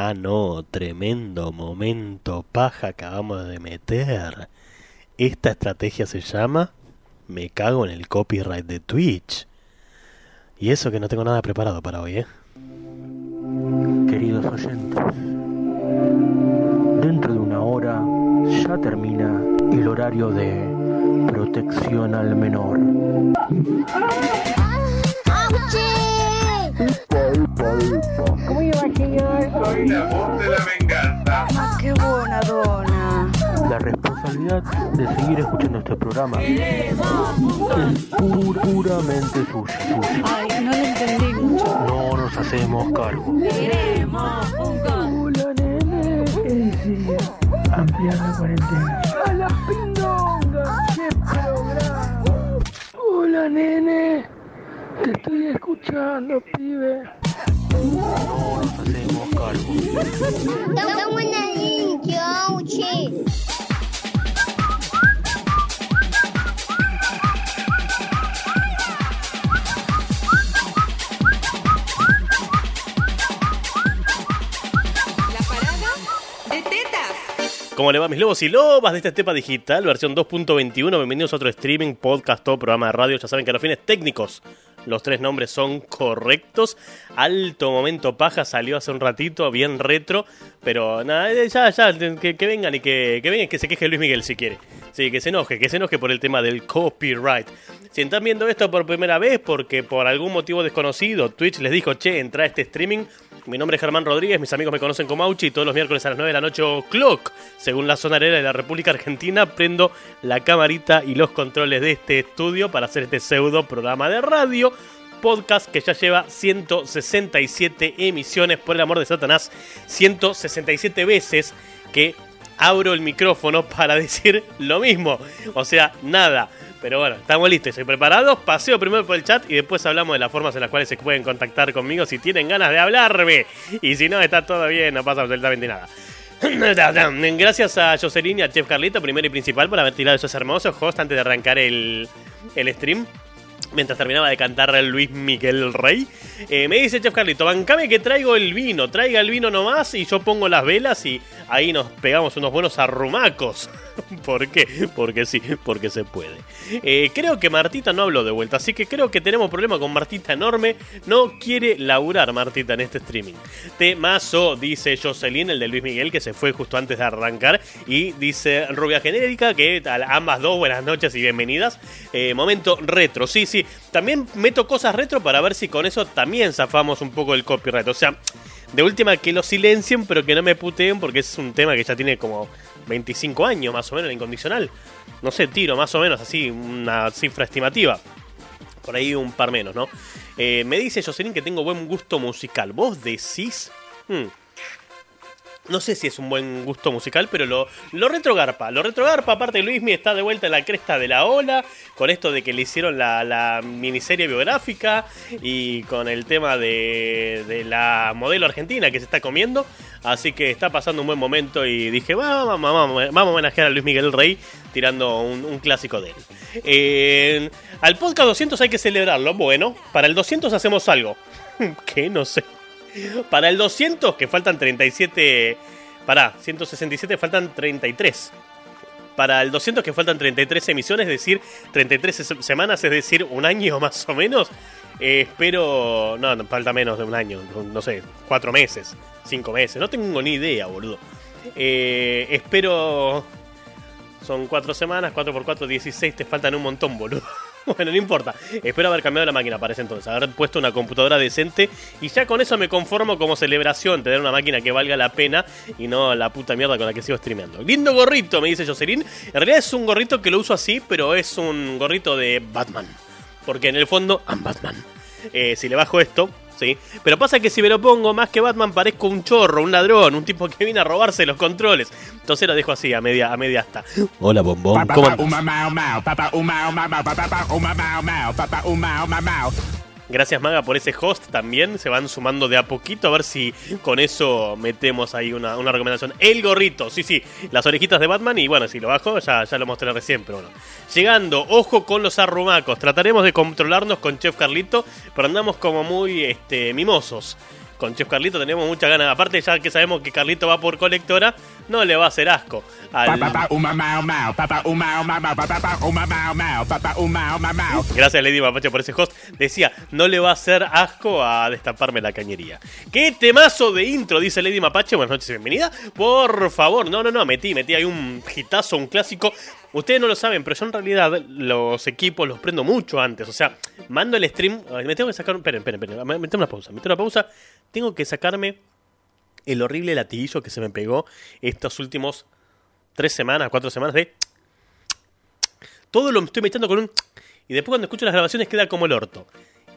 Ah, no, tremendo momento paja acabamos de meter. Esta estrategia se llama Me cago en el copyright de Twitch. Y eso que no tengo nada preparado para hoy, ¿eh? Queridos oyentes, dentro de una hora ya termina el horario de protección al menor. ¿Cómo iba, señor? Soy la voz de la venganza. Ah, qué buena dona. La responsabilidad de seguir escuchando este programa es pur- puramente suya, suya. Ay, no lo entendí mucho. No nos hacemos cargo. Hola, nene. Sí, amplia la cuarentena. ¡A la pindonga! ¡Qué programa! Hola, nene. Te estoy escuchando, pibe. No nos hacemos cargo. ¿Cómo le va mis lobos y lobas de esta estepa digital, versión 2.21? Bienvenidos a otro streaming, podcast o programa de radio. Ya saben que a los fines técnicos los tres nombres son correctos. Alto momento paja salió hace un ratito, bien retro. Pero nada, eh, ya, ya, que, vengan y que, que vengan, que se queje Luis Miguel si quiere. Sí, que se enoje, que se enoje por el tema del copyright. Si están viendo esto por primera vez, porque por algún motivo desconocido Twitch les dijo, che, entra a este streaming. Mi nombre es Germán Rodríguez, mis amigos me conocen como Auchi todos los miércoles a las 9 de la noche clock, según la zona arena de la República Argentina, prendo la camarita y los controles de este estudio para hacer este pseudo programa de radio. Podcast que ya lleva 167 emisiones, por el amor de Satanás, 167 veces que abro el micrófono para decir lo mismo. O sea, nada. Pero bueno, estamos listos y preparados. Paseo primero por el chat y después hablamos de las formas en las cuales se pueden contactar conmigo si tienen ganas de hablarme. Y si no, está todo bien, no pasa absolutamente nada. Gracias a Jocelyn y a Chef Carlito, primero y principal, por haber tirado esos hermosos hosts antes de arrancar el, el stream. Mientras terminaba de cantar Luis Miguel Rey. Eh, me dice Chef Carlito, bancame que traigo el vino, traiga el vino nomás y yo pongo las velas y ahí nos pegamos unos buenos arrumacos. ¿Por qué? Porque sí, porque se puede. Eh, creo que Martita no habló de vuelta, así que creo que tenemos problema con Martita enorme. No quiere laburar Martita en este streaming. Temazo, dice Jocelyn, el de Luis Miguel, que se fue justo antes de arrancar. Y dice Rubia Genérica, que ambas dos buenas noches y bienvenidas. Eh, momento retro, sí, sí. También meto cosas retro para ver si con eso también zafamos un poco el copyright. O sea, de última que lo silencien, pero que no me puteen porque es un tema que ya tiene como 25 años más o menos, incondicional. No sé, tiro más o menos así, una cifra estimativa. Por ahí un par menos, ¿no? Eh, me dice Jocelyn que tengo buen gusto musical. ¿Vos decís? Hmm. No sé si es un buen gusto musical, pero lo, lo retrogarpa. Lo retrogarpa, aparte Luismi está de vuelta en la cresta de la ola, con esto de que le hicieron la, miniserie biográfica y con el tema de, de la modelo argentina que se está comiendo. Así que está pasando un buen momento y dije, vamos, vamos, a homenajear a Luis Miguel Rey tirando un, clásico de él. Al podcast 200 hay que celebrarlo. Bueno, para el 200 hacemos algo. que no sé. Para el 200, que faltan 37. Pará, 167 faltan 33. Para el 200, que faltan 33 emisiones, es decir, 33 se- semanas, es decir, un año más o menos. eh, espero. No, falta menos de un año. No, no sé, cuatro meses, cinco meses. No tengo ni idea, boludo. Eh, espero. Son cuatro semanas, 4 por 4 16, te faltan un montón, boludo. Bueno, no importa. Espero haber cambiado la máquina para ese entonces, haber puesto una computadora decente y ya con eso me conformo como celebración, tener una máquina que valga la pena y no la puta mierda con la que sigo streameando. Lindo gorrito, me dice Jocelyn. En realidad es un gorrito que lo uso así, pero es un gorrito de Batman. Porque en el fondo, I'm Batman. Eh, si le bajo esto, ¿sí? Pero pasa que si me lo pongo más que Batman parezco un chorro, un ladrón, un tipo que viene a robarse los controles. Entonces lo dejo así, a media, a media asta. Hola, bombón. ¿Cómo? Gracias Maga por ese host también. Se van sumando de a poquito. A ver si con eso metemos ahí una, una recomendación. El gorrito, sí, sí. Las orejitas de Batman. Y bueno, si lo bajo, ya, ya lo mostré recién. Pero bueno. Llegando, ojo con los arrumacos. Trataremos de controlarnos con Chef Carlito. Pero andamos como muy este, mimosos. Con Chef Carlito tenemos muchas ganas. Aparte, ya que sabemos que Carlito va por colectora, no le va a hacer asco. al- Gracias, Lady Mapache, por ese host. Decía, no le va a hacer asco a destaparme la cañería. ¡Qué temazo de intro! Dice Lady Mapache. Buenas noches y bienvenida. Por favor, no, no, no, metí, metí ahí un hitazo, un clásico. Ustedes no lo saben, pero yo en realidad los equipos los prendo mucho antes. O sea, mando el stream. Me tengo que sacar. Esperen, esperen, esperen. me- Metemos una pausa. Una pausa. Tengo que sacarme el horrible latiguillo que se me pegó estos últimos tres semanas, cuatro semanas de. Todo lo estoy metiendo con un. Y después cuando escucho las grabaciones queda como el orto.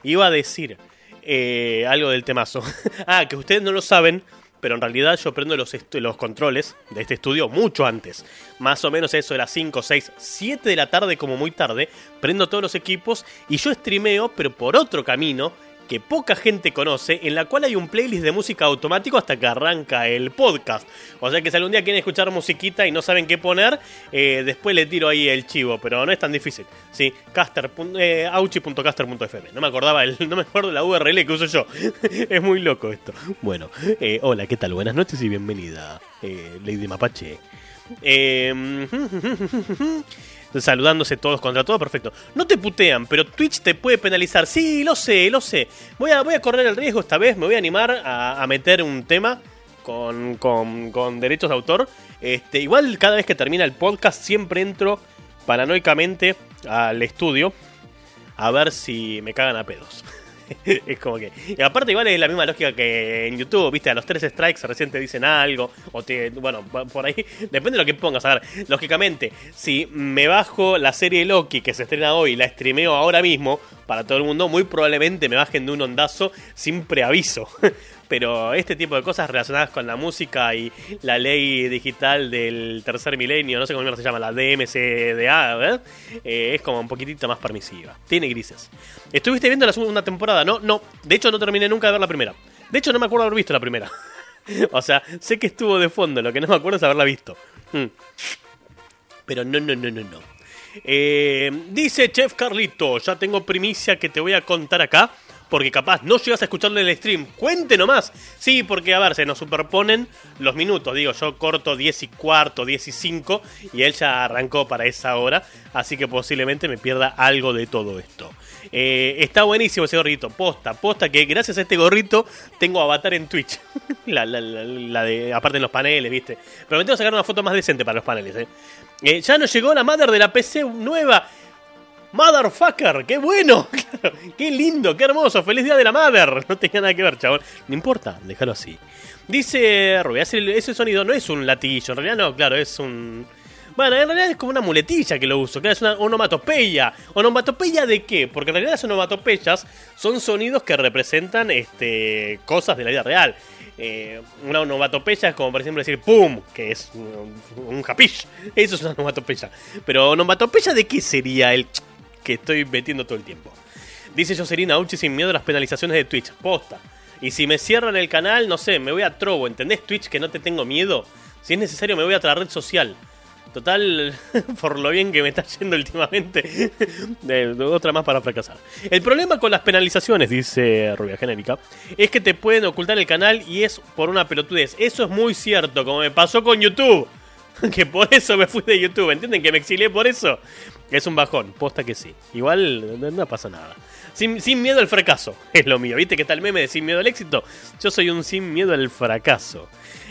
Iba a decir eh, algo del temazo. ah, que ustedes no lo saben, pero en realidad yo prendo los, los controles de este estudio mucho antes. Más o menos eso era 5, 6, 7 de la tarde como muy tarde. Prendo todos los equipos y yo streameo, pero por otro camino que poca gente conoce, en la cual hay un playlist de música automático hasta que arranca el podcast. O sea que si algún día quieren escuchar musiquita y no saben qué poner, eh, después le tiro ahí el chivo, pero no es tan difícil. Sí, caster, eh, auchi.caster.fm. No me acordaba, el, no me acuerdo la URL que uso yo. es muy loco esto. Bueno, eh, hola, ¿qué tal? Buenas noches y bienvenida, eh, Lady Mapache. Eh, saludándose todos contra todos, perfecto. No te putean, pero Twitch te puede penalizar. Sí, lo sé, lo sé. Voy a, voy a correr el riesgo esta vez, me voy a animar a, a meter un tema con, con- con derechos de autor. Este, igual cada vez que termina el podcast siempre entro paranoicamente al estudio a ver si me cagan a pedos. es como que. Y aparte, igual es la misma lógica que en YouTube, ¿viste? A los tres strikes recién te dicen algo. O te. Bueno, por ahí. Depende de lo que pongas. A ver, lógicamente, si me bajo la serie Loki que se estrena hoy y la streameo ahora mismo para todo el mundo, muy probablemente me bajen de un ondazo sin preaviso. Pero este tipo de cosas relacionadas con la música y la ley digital del tercer milenio, no sé cómo se llama, la DMCDA, ¿verdad? Eh, es como un poquitito más permisiva. Tiene grises. ¿Estuviste viendo la segunda temporada? No, no. De hecho, no terminé nunca de ver la primera. De hecho, no me acuerdo haber visto la primera. o sea, sé que estuvo de fondo, lo que no me acuerdo es haberla visto. Hmm. Pero no, no, no, no, no. Eh, dice Chef Carlito, ya tengo primicia que te voy a contar acá. Porque capaz no llegas a escucharle el stream. Cuente nomás. Sí, porque a ver, se nos superponen los minutos. Digo, yo corto 10 y cuarto, 10 y 5. Y él ya arrancó para esa hora. Así que posiblemente me pierda algo de todo esto. Eh, está buenísimo ese gorrito. Posta, posta que gracias a este gorrito tengo avatar en Twitch. la, la- la- la de, aparte en los paneles, ¿viste? Pero me tengo que sacar una foto más decente para los paneles, ¿eh? Eh, ya nos llegó la mother de la PC nueva. Motherfucker, qué bueno, qué lindo, qué hermoso, feliz día de la mother. No tenía nada que ver, chabón. No importa, déjalo así. Dice ese, ese sonido no es un latillo, en realidad no, claro, es un... Bueno, en realidad es como una muletilla que lo uso, que es una onomatopeya. ¿Onomatopeya de qué? Porque en realidad las onomatopeyas son sonidos que representan este, cosas de la vida real. Eh, una onomatopeya es como por ejemplo decir pum, que es un, japish. Eso es una onomatopeya. Pero onomatopeya de qué sería el que estoy metiendo todo el tiempo. Dice Jocelyn Auchi sin miedo a las penalizaciones de Twitch. Posta. Y si me cierran el canal, no sé, me voy a Trovo. ¿Entendés Twitch que no te tengo miedo? Si es necesario, me voy a otra red social. Total, por lo bien que me está yendo últimamente, otra más para fracasar. El problema con las penalizaciones, dice Rubia Genérica, es que te pueden ocultar el canal y es por una pelotudez. Eso es muy cierto, como me pasó con YouTube. Que por eso me fui de YouTube, ¿entienden? Que me exilié por eso. Es un bajón, posta que sí. Igual no, no pasa nada. Sin, sin miedo al fracaso, es lo mío. ¿Viste que está el meme de sin miedo al éxito? Yo soy un sin miedo al fracaso.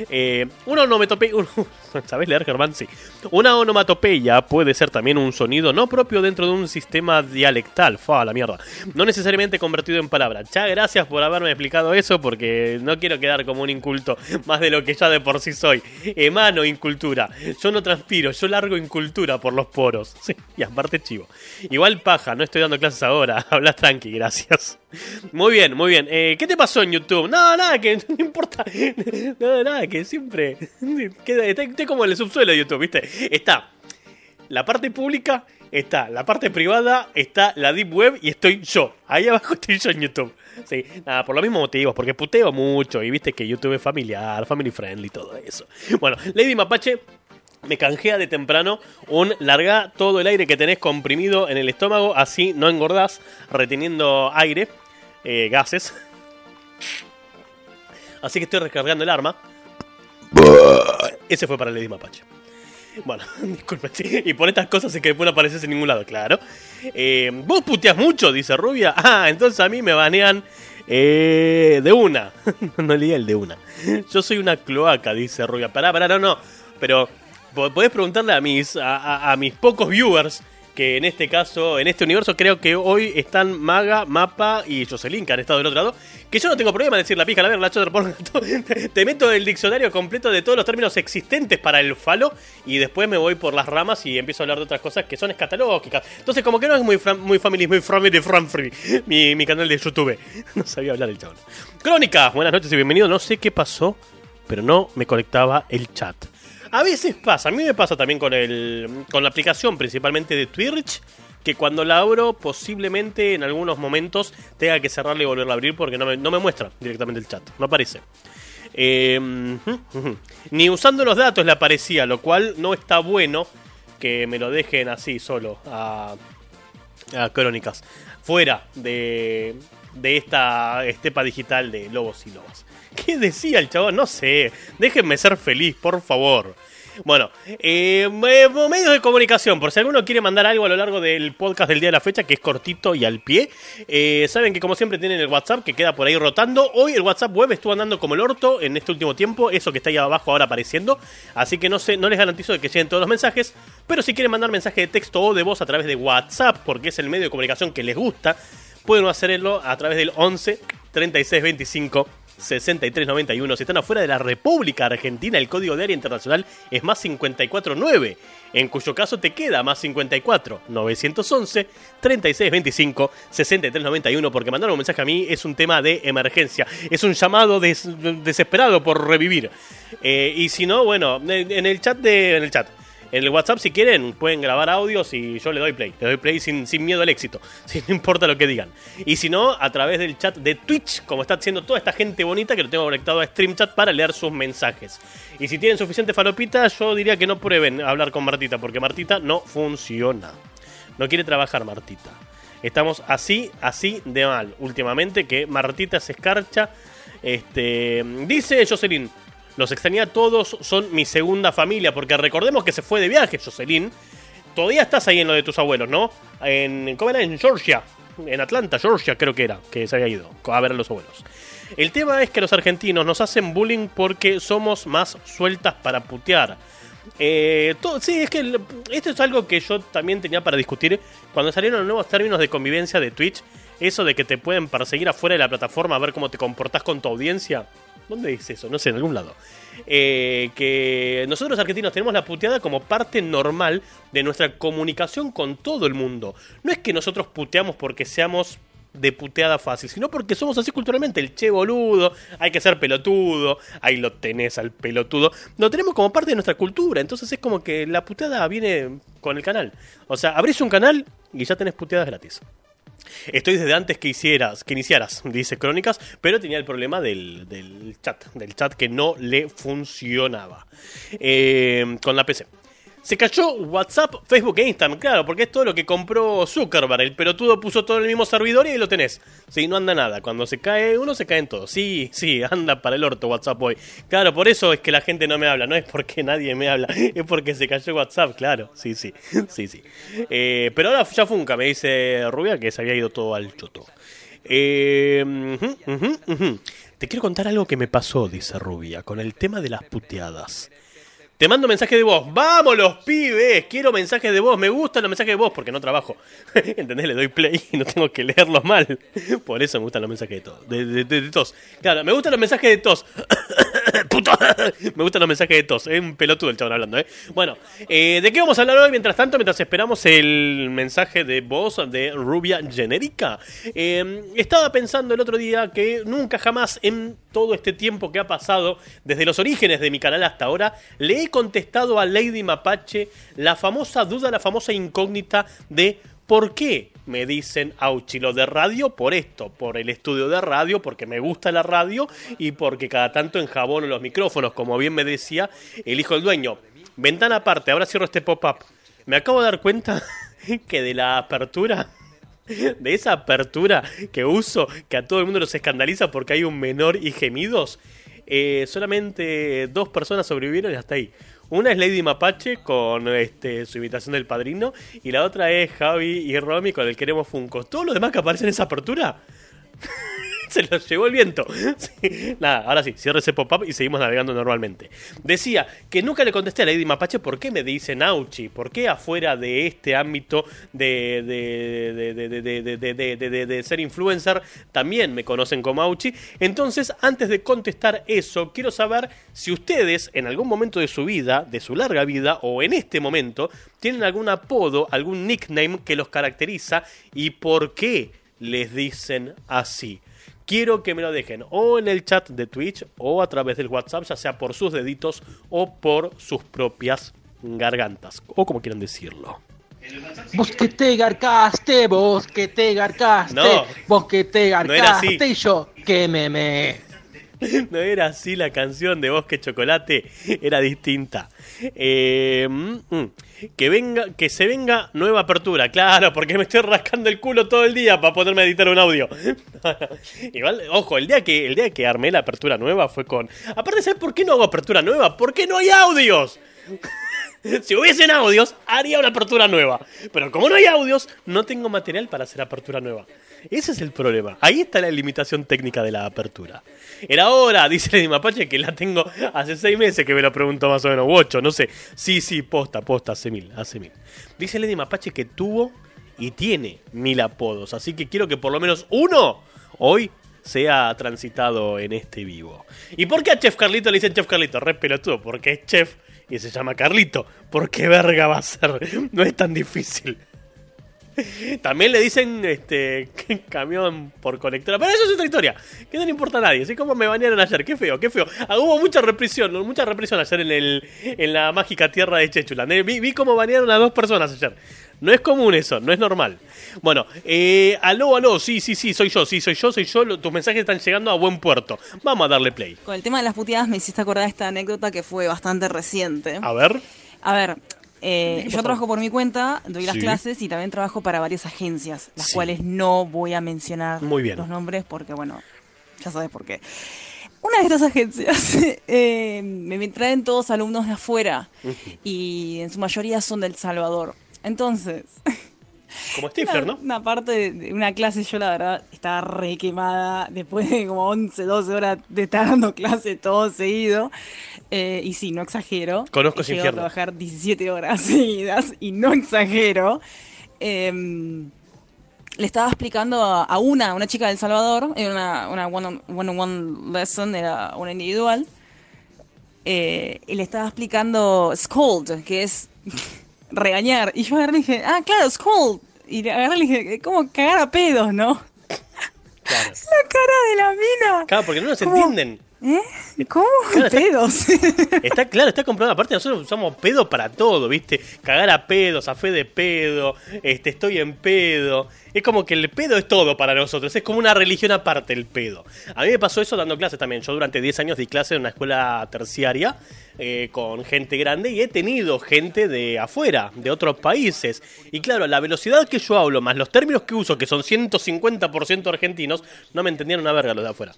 Eh, una onomatopeya. ¿Sabes leer, Germán? Sí. Una onomatopeya puede ser también un sonido no propio dentro de un sistema dialectal. Fa, la mierda. No necesariamente convertido en palabra. Ya, gracias por haberme explicado eso porque no quiero quedar como un inculto más de lo que ya de por sí soy. Emano incultura. Yo no transpiro, yo largo incultura por los poros. Sí, y aparte chivo. Igual paja, no estoy dando clases ahora. Hablas tranqui, gracias. Muy bien, muy bien. Eh, ¿Qué te pasó en YouTube? No, nada, que no importa. No, nada, que siempre. Queda- estoy como en el subsuelo de YouTube, ¿viste? Está la parte pública, está la parte privada, está la deep web y estoy yo. Ahí abajo estoy yo en YouTube. Sí, nada, por los mismos motivos, porque puteo mucho y viste que YouTube es familiar, family friendly y todo eso. Bueno, Lady Mapache me canjea de temprano un larga todo el aire que tenés comprimido en el estómago, así no engordás, reteniendo aire, eh, gases. Así que estoy recargando el arma. Ese fue para Lady Mapache. Bueno, disculpe. Y por estas cosas es que después no apareces en ningún lado, claro. Eh, Vos puteas mucho, dice Rubia. Ah, entonces a mí me banean eh, de una. no leía el de una. Yo soy una cloaca, dice Rubia. Pará, pará, no, no. Pero po- podés preguntarle a mis, a mis pocos viewers. Que en este caso, en este universo, creo que hoy están Maga, Mapa y Jocelyn, que han estado del otro lado. Que yo no tengo problema en decir la pija, la verga, la chota, por- te, meto el diccionario completo de todos los términos existentes para el falo y después me voy por las ramas y empiezo a hablar de otras cosas que son escatológicas. Entonces, como que no es muy, fran- muy family, muy family friendly mi, mi canal de YouTube. No sabía hablar el chabón. Crónicas, buenas noches y bienvenido. No sé qué pasó, pero no me conectaba el chat. A veces pasa, a mí me pasa también con, el, con la aplicación principalmente de Twitch, que cuando la abro posiblemente en algunos momentos tenga que cerrarla y volverla a abrir porque no me, no me muestra directamente el chat, no aparece. Ujú. Ni usando los datos le aparecía, lo cual no está bueno que me lo dejen así solo a, a Crónicas, fuera de, de esta estepa digital de lobos y lobas. ¿Qué decía el chabón? No sé. Déjenme ser feliz, por favor. Bueno, eh, me- medios de comunicación, por si alguno quiere mandar algo a lo largo del podcast del día de la fecha, que es cortito y al pie, eh, saben que como siempre tienen el WhatsApp que queda por ahí rotando. Hoy el WhatsApp web estuvo andando como el orto en este último tiempo, eso que está ahí abajo ahora apareciendo, así que no sé, no les garantizo de que lleguen todos los mensajes, pero si quieren mandar mensaje de texto o de voz a través de WhatsApp, porque es el medio de comunicación que les gusta, pueden hacerlo a través del 11 36 25 63 91. Si están afuera de la República Argentina, el código de área internacional es más 54 9, en cuyo caso te queda más 54 911 36 25 63 91, porque mandar un mensaje a mí es un tema de emergencia, es un llamado des- desesperado por revivir. Eh, y si no, bueno, en en el chat de en el chat en el WhatsApp, si quieren, pueden grabar audios y yo le doy play. Le doy play sin, sin miedo al éxito, no importa lo que digan. Y si no, a través del chat de Twitch, como está haciendo toda esta gente bonita que lo tengo conectado a StreamChat para leer sus mensajes. Y si tienen suficiente falopita, yo diría que no prueben hablar con Martita, porque Martita no funciona. No quiere trabajar Martita. Estamos así, así de mal últimamente que Martita se escarcha. Este, dice Jocelyn, los extrañé a todos, son mi segunda familia, porque recordemos que se fue de viaje Jocelyn. Todavía estás ahí en lo de tus abuelos, ¿no? En, ¿Cómo era? En Georgia. En Atlanta, Georgia creo que era, que se había ido a ver a los abuelos. El tema es que los argentinos nos hacen bullying porque somos más sueltas para putear. Eh, sí, es que esto es algo que yo también tenía para discutir cuando salieron los nuevos términos de convivencia de Twitch. Eso de que te pueden perseguir afuera de la plataforma a ver cómo te comportás con tu audiencia. ¿Dónde dice eso? No sé, en algún lado. Eh, que nosotros argentinos tenemos la puteada como parte normal de nuestra comunicación con todo el mundo. No es que nosotros puteamos porque seamos de puteada fácil, sino porque somos así culturalmente. El che boludo, hay que ser pelotudo, ahí lo tenés al pelotudo. Lo tenemos como parte de nuestra cultura, entonces es como que la puteada viene con el canal. O sea, abrís un canal y ya tenés puteadas gratis. Estoy desde antes que hicieras, que iniciaras, dice Crónicas, pero tenía el problema del, del chat, del chat que no le funcionaba eh, con la PC. Se cayó WhatsApp, Facebook e Instagram, claro, porque es todo lo que compró Zuckerberg. El pelotudo puso todo en el mismo servidor y ahí lo tenés. Sí, no anda nada. Cuando se cae uno, se caen todos. Sí, sí, anda para el orto WhatsApp hoy. Claro, por eso es que la gente no me habla. No es porque nadie me habla, es porque se cayó WhatsApp, claro. Sí, sí, sí, sí. Eh, pero ahora ya funca, me dice Rubia, que se había ido todo al choto. Eh. Te quiero contar algo que me pasó, dice Rubia, con el tema de las puteadas. Te mando mensaje de voz. ¡Vamos los pibes! Quiero mensajes de voz. Me gustan los mensajes de voz porque no trabajo. ¿Entendés? Le doy play y no tengo que leerlos mal. Por eso me gustan los mensajes de tos. De, de- de- de tos. Claro, me gustan los mensajes de tos. ¡Puto! Me gustan los mensajes de tos. Es un pelotudo el chabón hablando, ¿eh? Bueno, eh, ¿de qué vamos a hablar hoy? Mientras tanto, mientras esperamos el mensaje de voz de Rubia Genérica. Eh, estaba pensando el otro día que nunca jamás en todo este tiempo que ha pasado, desde los orígenes de mi canal hasta ahora, le he contestado a Lady Mapache la famosa duda, la famosa incógnita de ¿Por qué me dicen Auchilo de radio? Por esto, por el estudio de radio, porque me gusta la radio y porque cada tanto enjabono los micrófonos, como bien me decía el hijo del dueño. Ventana aparte, ahora cierro este pop-up. Me acabo de dar cuenta que de la apertura, de esa apertura que uso, que a todo el mundo los escandaliza porque hay un menor y gemidos, eh, solamente dos personas sobrevivieron y hasta ahí. Una es Lady Mapache con este, su invitación del padrino y la otra es Javi y Romy con el Queremos Funko. Todos los demás que aparecen en esa apertura se los llevó el viento. Nada, ahora sí, cierre ese pop-up y seguimos navegando normalmente. Decía que nunca le contesté a Lady Mapache por qué me dicen Auchi, por qué afuera de este ámbito de, de, de ser influencer también me conocen como Auchi. Entonces, antes de contestar eso, quiero saber si ustedes en algún momento de su vida, de su larga vida o en este momento, tienen algún apodo, algún nickname que los caracteriza y por qué les dicen así. Quiero que me lo dejen o en el chat de Twitch o a través del WhatsApp, ya sea por sus deditos o por sus propias gargantas, o como quieran decirlo. Vos que te garcaste, vos que te garcaste, No. vos que te No garcaste y yo que me me. No era así la canción de Bosque Chocolate, era distinta. Eh, mm, mm. que venga, que se venga nueva apertura, claro, porque me estoy rascando el culo todo el día para poderme editar un audio. Igual, ojo, el día que el día que armé la apertura nueva fue con. Aparte, ¿sabes por qué no hago apertura nueva? Porque no hay audios. Si hubiesen audios, haría una apertura nueva. Pero como no hay audios, no tengo material para hacer apertura nueva. Ese es el problema. Ahí está la limitación técnica de la apertura. Era hora, dice Lady Mapache, que la tengo hace seis meses que me lo preguntó más o menos, u ocho, no sé. Sí, sí, posta, posta, hace mil, hace mil. Dice Lady Mapache que tuvo y tiene mil apodos. Así que quiero que por lo menos uno hoy sea transitado en este vivo. ¿Y por qué a Chef Carlito le dicen Chef Carlito? Re pelotudo, porque es chef y se llama Carlito. ¿Por qué verga va a ser? No es tan difícil. También le dicen este camión por colectora. Pero eso es otra historia. Que no le importa a nadie. Así como me banearon ayer. Qué feo, qué feo. Ah, hubo mucha represión. Mucha represión ayer en, el, en la mágica tierra de Chechula. Vi, vi cómo banearon a dos personas ayer. No es común eso, no es normal. Bueno, eh, aló, aló, sí, sí, sí, soy yo, sí, soy yo, soy yo. Tus mensajes están llegando a buen puerto. Vamos a darle play. Con el tema de las puteadas me hiciste acordar esta anécdota que fue bastante reciente. A ver. A ver, eh, ¿Qué yo trabajo por mi cuenta, doy las Sí. clases y también trabajo para varias agencias, las Sí. cuales no voy a mencionar Muy bien. los nombres porque, bueno, ya sabes por qué. Una de estas agencias eh, me traen todos alumnos de afuera y en su mayoría son del Salvador. Entonces, Como Stifler, ¿no? una parte de- de una clase yo la verdad estaba re quemada después de como 11, 12 horas de estar dando clase todo seguido. Eh, y sí, no exagero. Conozco llegado a trabajar 17 horas seguidas y no exagero. Em, le estaba explicando a, a una, una chica del Salvador, era una, una one-on- one-on-one lesson, era una individual, eh, y le estaba explicando scold, que es regañar. Y yo agarré y dije, ah, claro, scold. Y le agarré y le dije, ¿cómo cagar a pedos, no? Claro. La cara de la mina. Claro, porque no nos ¿Cómo? entienden. ¿Eh? ¿Cómo? Claro, está- pedos. Está claro, está comprobado. Aparte, nosotros usamos pedo para todo, ¿viste? Cagar a pedos, a fe de pedo, este, estoy en pedo. Es como que el pedo es todo para nosotros. Es como una religión aparte el pedo. A mí me pasó eso dando clases también. Yo durante 10 años di clases en una escuela terciaria eh, con gente grande y he tenido gente de afuera, de otros países. Y claro, la velocidad que yo hablo, más los términos que uso, que son 150% argentinos, no me entendían una verga los de afuera.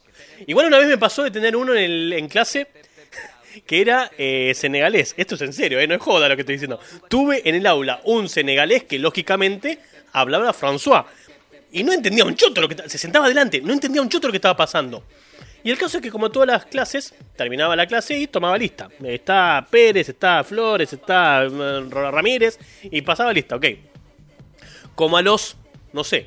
Igual una vez me pasó de tener uno en, el- en clase que era eh, senegalés. Esto es en serio, eh, no es joda lo que estoy diciendo. Tuve en el aula un senegalés que lógicamente hablaba François. Y no entendía un choto lo que se sentaba adelante, no entendía un choto lo que estaba pasando. Y el caso es que como todas las clases, terminaba la clase y tomaba lista. Está Pérez, está Flores, está eh, Ramírez y pasaba lista, ok. Como a los, no sé,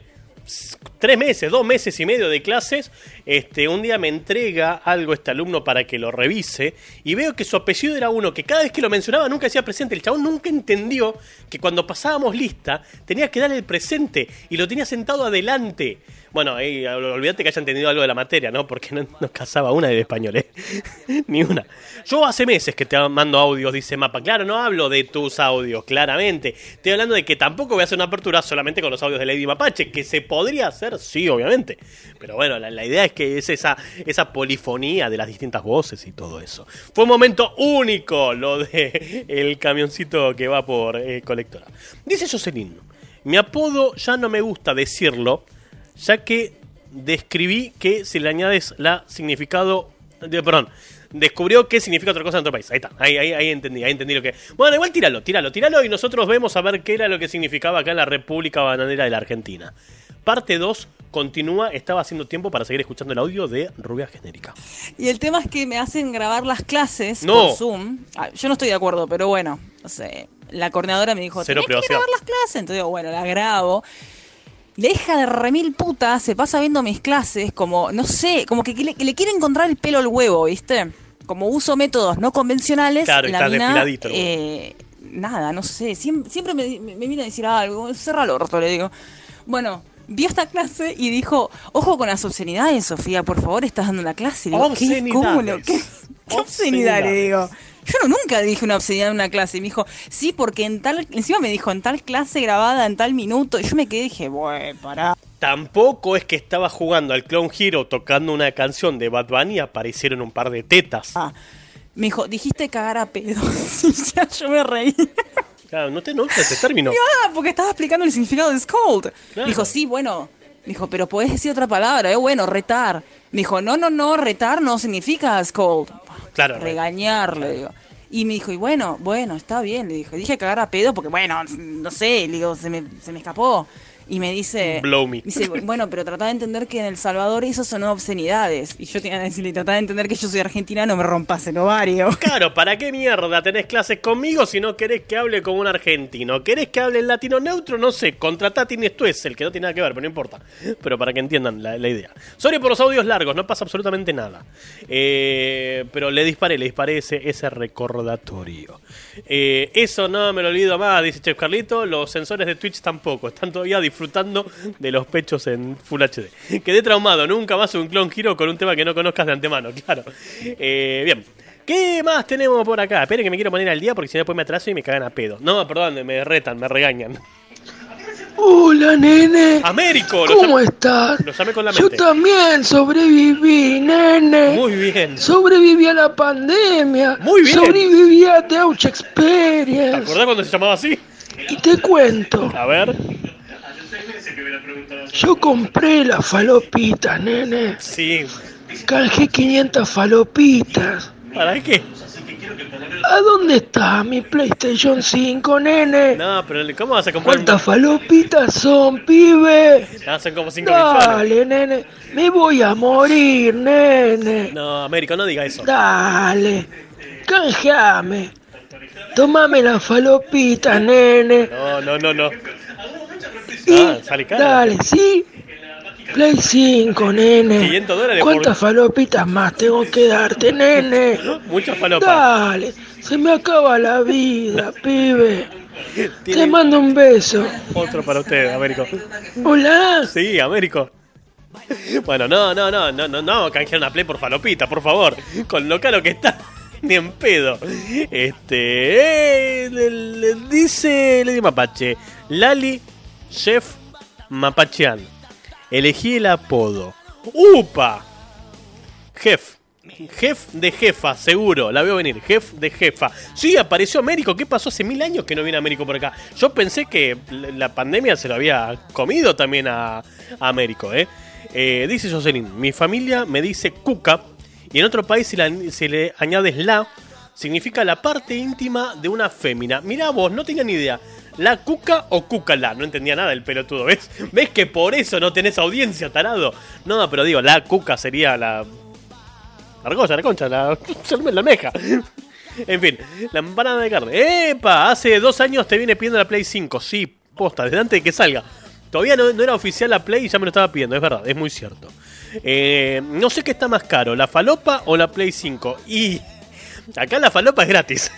tres meses, dos meses y medio de clases, este, un día me entrega algo este alumno para que lo revise y veo que su apellido era uno que cada vez que lo mencionaba nunca hacía presente. El chabón nunca entendió que cuando pasábamos lista tenía que darle el presente y lo tenía sentado adelante. Bueno, ahí, olvídate que haya entendido algo de la materia, ¿no? Porque no nos casaba una de español, ¿eh? Ni una. Yo hace meses que te mando audios, dice Mapa. Claro, no hablo de tus audios, claramente. Estoy hablando de que tampoco voy a hacer una apertura solamente con los audios de Lady Mapache, que se podría hacer, sí, obviamente. Pero bueno, la, la idea es que es esa, esa polifonía de las distintas voces y todo eso. Fue un momento único lo de el camioncito que va por eh, colectora. Dice Jocelyn, mi apodo ya no me gusta decirlo, ya que describí que si le añades la significado de, perdón, descubrió qué significa otra cosa en otro país. Ahí está, ahí, ahí, ahí entendí, ahí entendí lo que. Bueno, igual tíralo, tíralo, tíralo y nosotros vemos a ver qué era lo que significaba acá en la República Bananera de la Argentina. Parte 2 continúa, estaba haciendo tiempo para seguir escuchando el audio de Rubia Genérica. Y el tema es que me hacen grabar las clases No. por Zoom. Ah, yo no estoy de acuerdo, pero bueno, no sé, la coordinadora me dijo, Cero que grabar las clases. Entonces digo, bueno, la grabo. La hija de remil puta se pasa viendo mis clases como, no sé, como que le, que le quiere encontrar el pelo al huevo, ¿viste? Como uso métodos no convencionales, Claro, la está mina, eh, nada, no sé, siempre, siempre me, me, me viene a decir algo, cerra el orto, le digo. Bueno, vio esta clase y dijo, ojo con las obscenidades, Sofía, por favor, estás dando la clase. Digo, ¿qué? ¿Cómo lo- Obscenidades. ¿Qué, qué obscenidad? Le digo. Yo no, nunca dije una obscenidad en una clase. Y me dijo, sí, porque en tal, encima me dijo, en tal clase grabada, en tal minuto. Y yo me quedé y dije, bueno, pará. Tampoco es que estaba jugando al Clown Hero tocando una canción de Bad Bunny y aparecieron un par de tetas. Ah, me dijo, dijiste cagar a pedo. Y ya yo me reí. Claro, no te enojes ese término. Ah, porque estaba explicando el significado de scold. Claro. Dijo, sí, bueno. Me dijo, pero podés decir otra palabra, eh, bueno, retar. Me dijo, no, no, no, retar no significa scold. Claro. Y me dijo, y bueno, bueno, está bien, le dije. Dije cagar a pedo porque, bueno, no sé, le digo, se me, se me escapó. Y me dice, Blow me. dice, bueno, pero tratá de entender que en El Salvador eso son obscenidades. Y yo tenía que decirle, tratá de entender que yo soy argentina, no me rompas el ovario. Claro, ¿para qué mierda tenés clases conmigo si no querés que hable como un argentino? ¿Querés que hable en latino neutro? No sé, contratá tú es el que no tiene nada que ver, pero no importa. Pero para que entiendan la, la idea. Sorry por los audios largos, no pasa absolutamente nada. Eh, pero le disparé, le disparé ese, ese recordatorio. Eh, eso no me lo olvido más, dice Chef Carlito. Los sensores de Twitch tampoco, están todavía disfrutando de los pechos en Full HD. Quedé traumado, nunca más un clon giro con un tema que no conozcas de antemano, claro. Eh, bien. ¿Qué más tenemos por acá? Esperen que me quiero poner al día porque si no después me atraso y me cagan a pedo. No, perdón, me retan, me regañan. Hola, nene. Américo, ¿Cómo estás? lo llamé con la Yo mente. también sobreviví, nene. Muy bien. Sobreviví a la pandemia. Muy bien. Sobreviví a The Ouch ¿Te Experience. acordás cuando se llamaba así? Y te cuento. A ver. Yo compré la falopita, nene. Sí. Canjé 500 falopitas. ¿Para qué? ¿A dónde está mi PlayStation 5, nene? No, pero ¿cómo vas a comprar? ¿Cuántas falopitas son, pibe? No, son como 5 millones. Dale, nene. Me voy a morir, nene. No, Américo, no diga eso. Dale. Canjeame. Tomame la falopita, nene. No, no, no, no. Y Ah, sale dale, ¿sí? Play 5, nene. 500 dólares por- ¿Cuántas falopitas más tengo que darte, nene? Muchas falopas. Dale. Se me acaba la vida, pibe. Te mando un beso. otro para usted, Américo. Hola. Sí, Américo. Bueno, no, no, no, no, no, no, canjear una play por falopita, por favor. Con lo caro que está, ni en pedo. Este, eh, le, le dice Lady Mapache, Lali, Chef Mapachean. Elegí el apodo. ¡Upa! Jef. Jef de jefa, seguro, la veo venir. Jef de jefa. Sí, apareció Américo. ¿Qué pasó? Hace mil años que no viene Américo por acá. Yo pensé que la pandemia se lo había comido también a, Américo, ¿eh? Eh, Dice Jocelyn, mi familia me dice cuca y en otro país si le añades la, significa la parte íntima de una fémina. Mirá vos, no tenía ni idea. ¿La cuca o cúcala? No entendía nada el pelotudo, ¿ves? ¿Ves que por eso no tenés audiencia, tarado? No, pero digo, la cuca sería la la argolla, la concha, la, la almeja. En fin, la empanada de carne. ¡Epa! Hace dos años te viene pidiendo la Play 5. Sí, posta, desde antes de que salga. Todavía no, no era oficial la Play y ya me lo estaba pidiendo, es verdad, es muy cierto. Eh, no sé qué está más caro, la falopa o la Play 5. Y acá la falopa es gratis.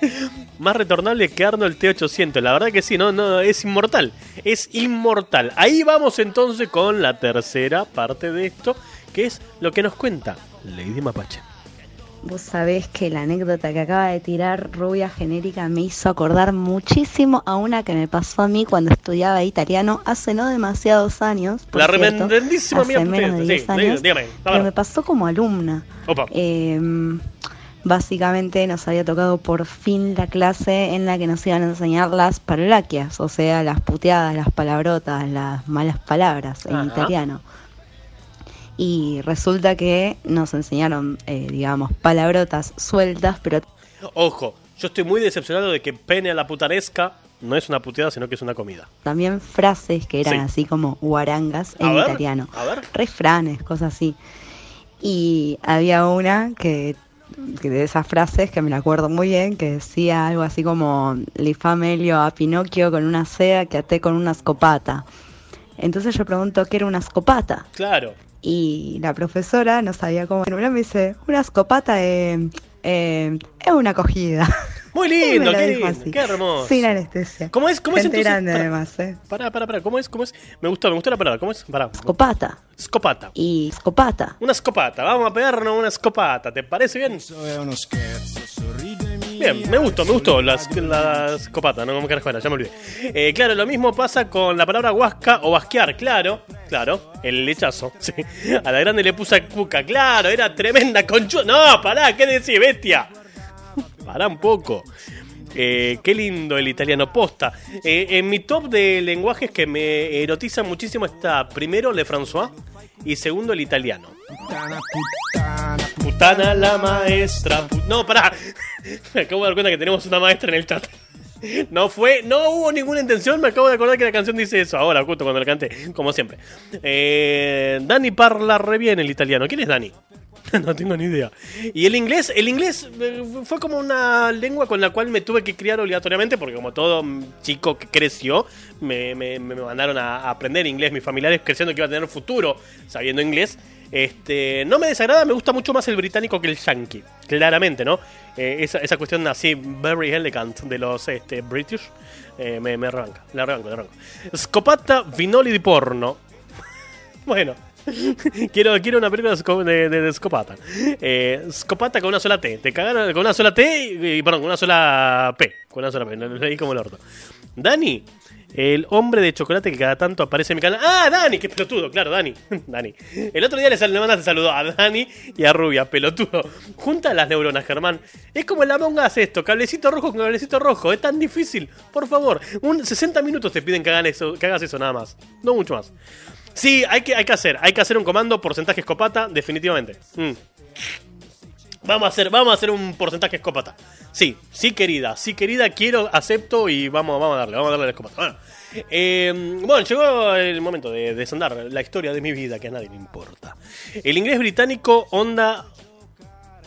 Más retornable que Arnold T800. La verdad que sí, no, no, es inmortal. Es inmortal. Ahí vamos entonces con la tercera parte de esto, que es lo que nos cuenta Lady Mapache. Vos sabés que la anécdota que acaba de tirar Rubia Genérica me hizo acordar muchísimo a una que me pasó a mí cuando estudiaba italiano hace no demasiados años. por La cierto, remendendísima hace mía menos de sí, 10 años, dígame, ver. me pasó como alumna. Opa. Eh, básicamente nos había tocado por fin la clase en la que nos iban a enseñar las parolaquias, o sea, las puteadas, las palabrotas, las malas palabras en Ajá. italiano. Y resulta que nos enseñaron, eh, digamos, palabrotas sueltas, pero Ojo, yo estoy muy decepcionado de que pene a la putanesca no es una puteada, sino que es una comida. también frases que eran Sí. así como guarangas A en ver, italiano. a ver. Refranes, cosas así. Y había una que de esas frases que me la acuerdo muy bien, que decía algo así como li fa meglio a Pinocchio con una seda que a te con una scopata. Entonces yo pregunto qué era una scopata. Claro. Y la profesora no sabía cómo nombrar, me dice, una escopata eh, eh, es una acogida. Muy lindo, qué dijo lindo, así, qué hermoso. Sin anestesia. ¿Cómo es? ¿Cómo es entonces? grande Pará. además, ¿eh? Pará, pará, pará. ¿Cómo es? ¿Cómo es? Me gustó, me gustó la palabra. ¿Cómo es? Pará. Escopata. Escopata. Y escopata. Una escopata. Vamos a pegarnos una escopata. ¿Te parece bien? Bien, me gustó, me gustó la, la escopata, no como carajo era, ya me olvidé. Eh, claro, lo mismo pasa con la palabra huasca o basquear, claro, claro, el lechazo. Sí. A la grande le puse cuca, claro, era tremenda conchu. No, pará, ¿qué decís, bestia? Pará un poco. Eh, qué lindo el italiano posta. Eh, en mi top de lenguajes que me erotizan muchísimo está primero Le François y segundo el italiano. Putana la maestra. no, pará. Me acabo de dar cuenta que tenemos una maestra en el chat. No fue, no hubo ninguna intención. Me acabo de acordar que la canción dice eso. Ahora, justo cuando la canté, como siempre. Eh, Dani parla re bien el italiano. ¿Quién es Dani? No tengo ni idea. Y el inglés, el inglés eh, fue como una lengua con la cual me tuve que criar obligatoriamente, porque como todo chico que creció, me, me- me mandaron a aprender inglés. Mis familiares creciendo que iba a tener futuro sabiendo inglés. Este, no me desagrada, me gusta mucho más el británico que el yankee, claramente, ¿no? Eh, esa, esa cuestión así, very elegant de los este, British, eh, me, me arranca, le arranco, le arranco. Scopata Vinoli di porno. Bueno, quiero, quiero una película de, de, de- Scopata. Eh, Scopata con una sola T. Te cagaron con una sola T y, perdón, con una sola P. Con una sola P, lo leí como el orto. Dani, el hombre de chocolate que cada tanto aparece en mi canal. ¡Ah, Dani! ¡Qué pelotudo! Claro, Dani. Dani. El otro día le, le mandaste saludo a Dani y a Rubia, pelotudo. Junta las neuronas, Germán. Es como el Among Us esto, cablecito rojo con cablecito rojo. Es tan difícil. Por favor, un 60 minutos te piden que, hagan eso, que hagas eso nada más. No mucho más. Sí, hay que, hay que hacer. Hay que hacer un comando porcentaje escopata, definitivamente. Mm. Vamos a hacer, vamos a hacer un porcentaje escopata. Sí, sí querida, sí querida, quiero, acepto y vamos, vamos a darle, vamos a darle la escopata. Bueno, eh, bueno, llegó el momento de desandar la historia de mi vida que a nadie le importa. El inglés británico onda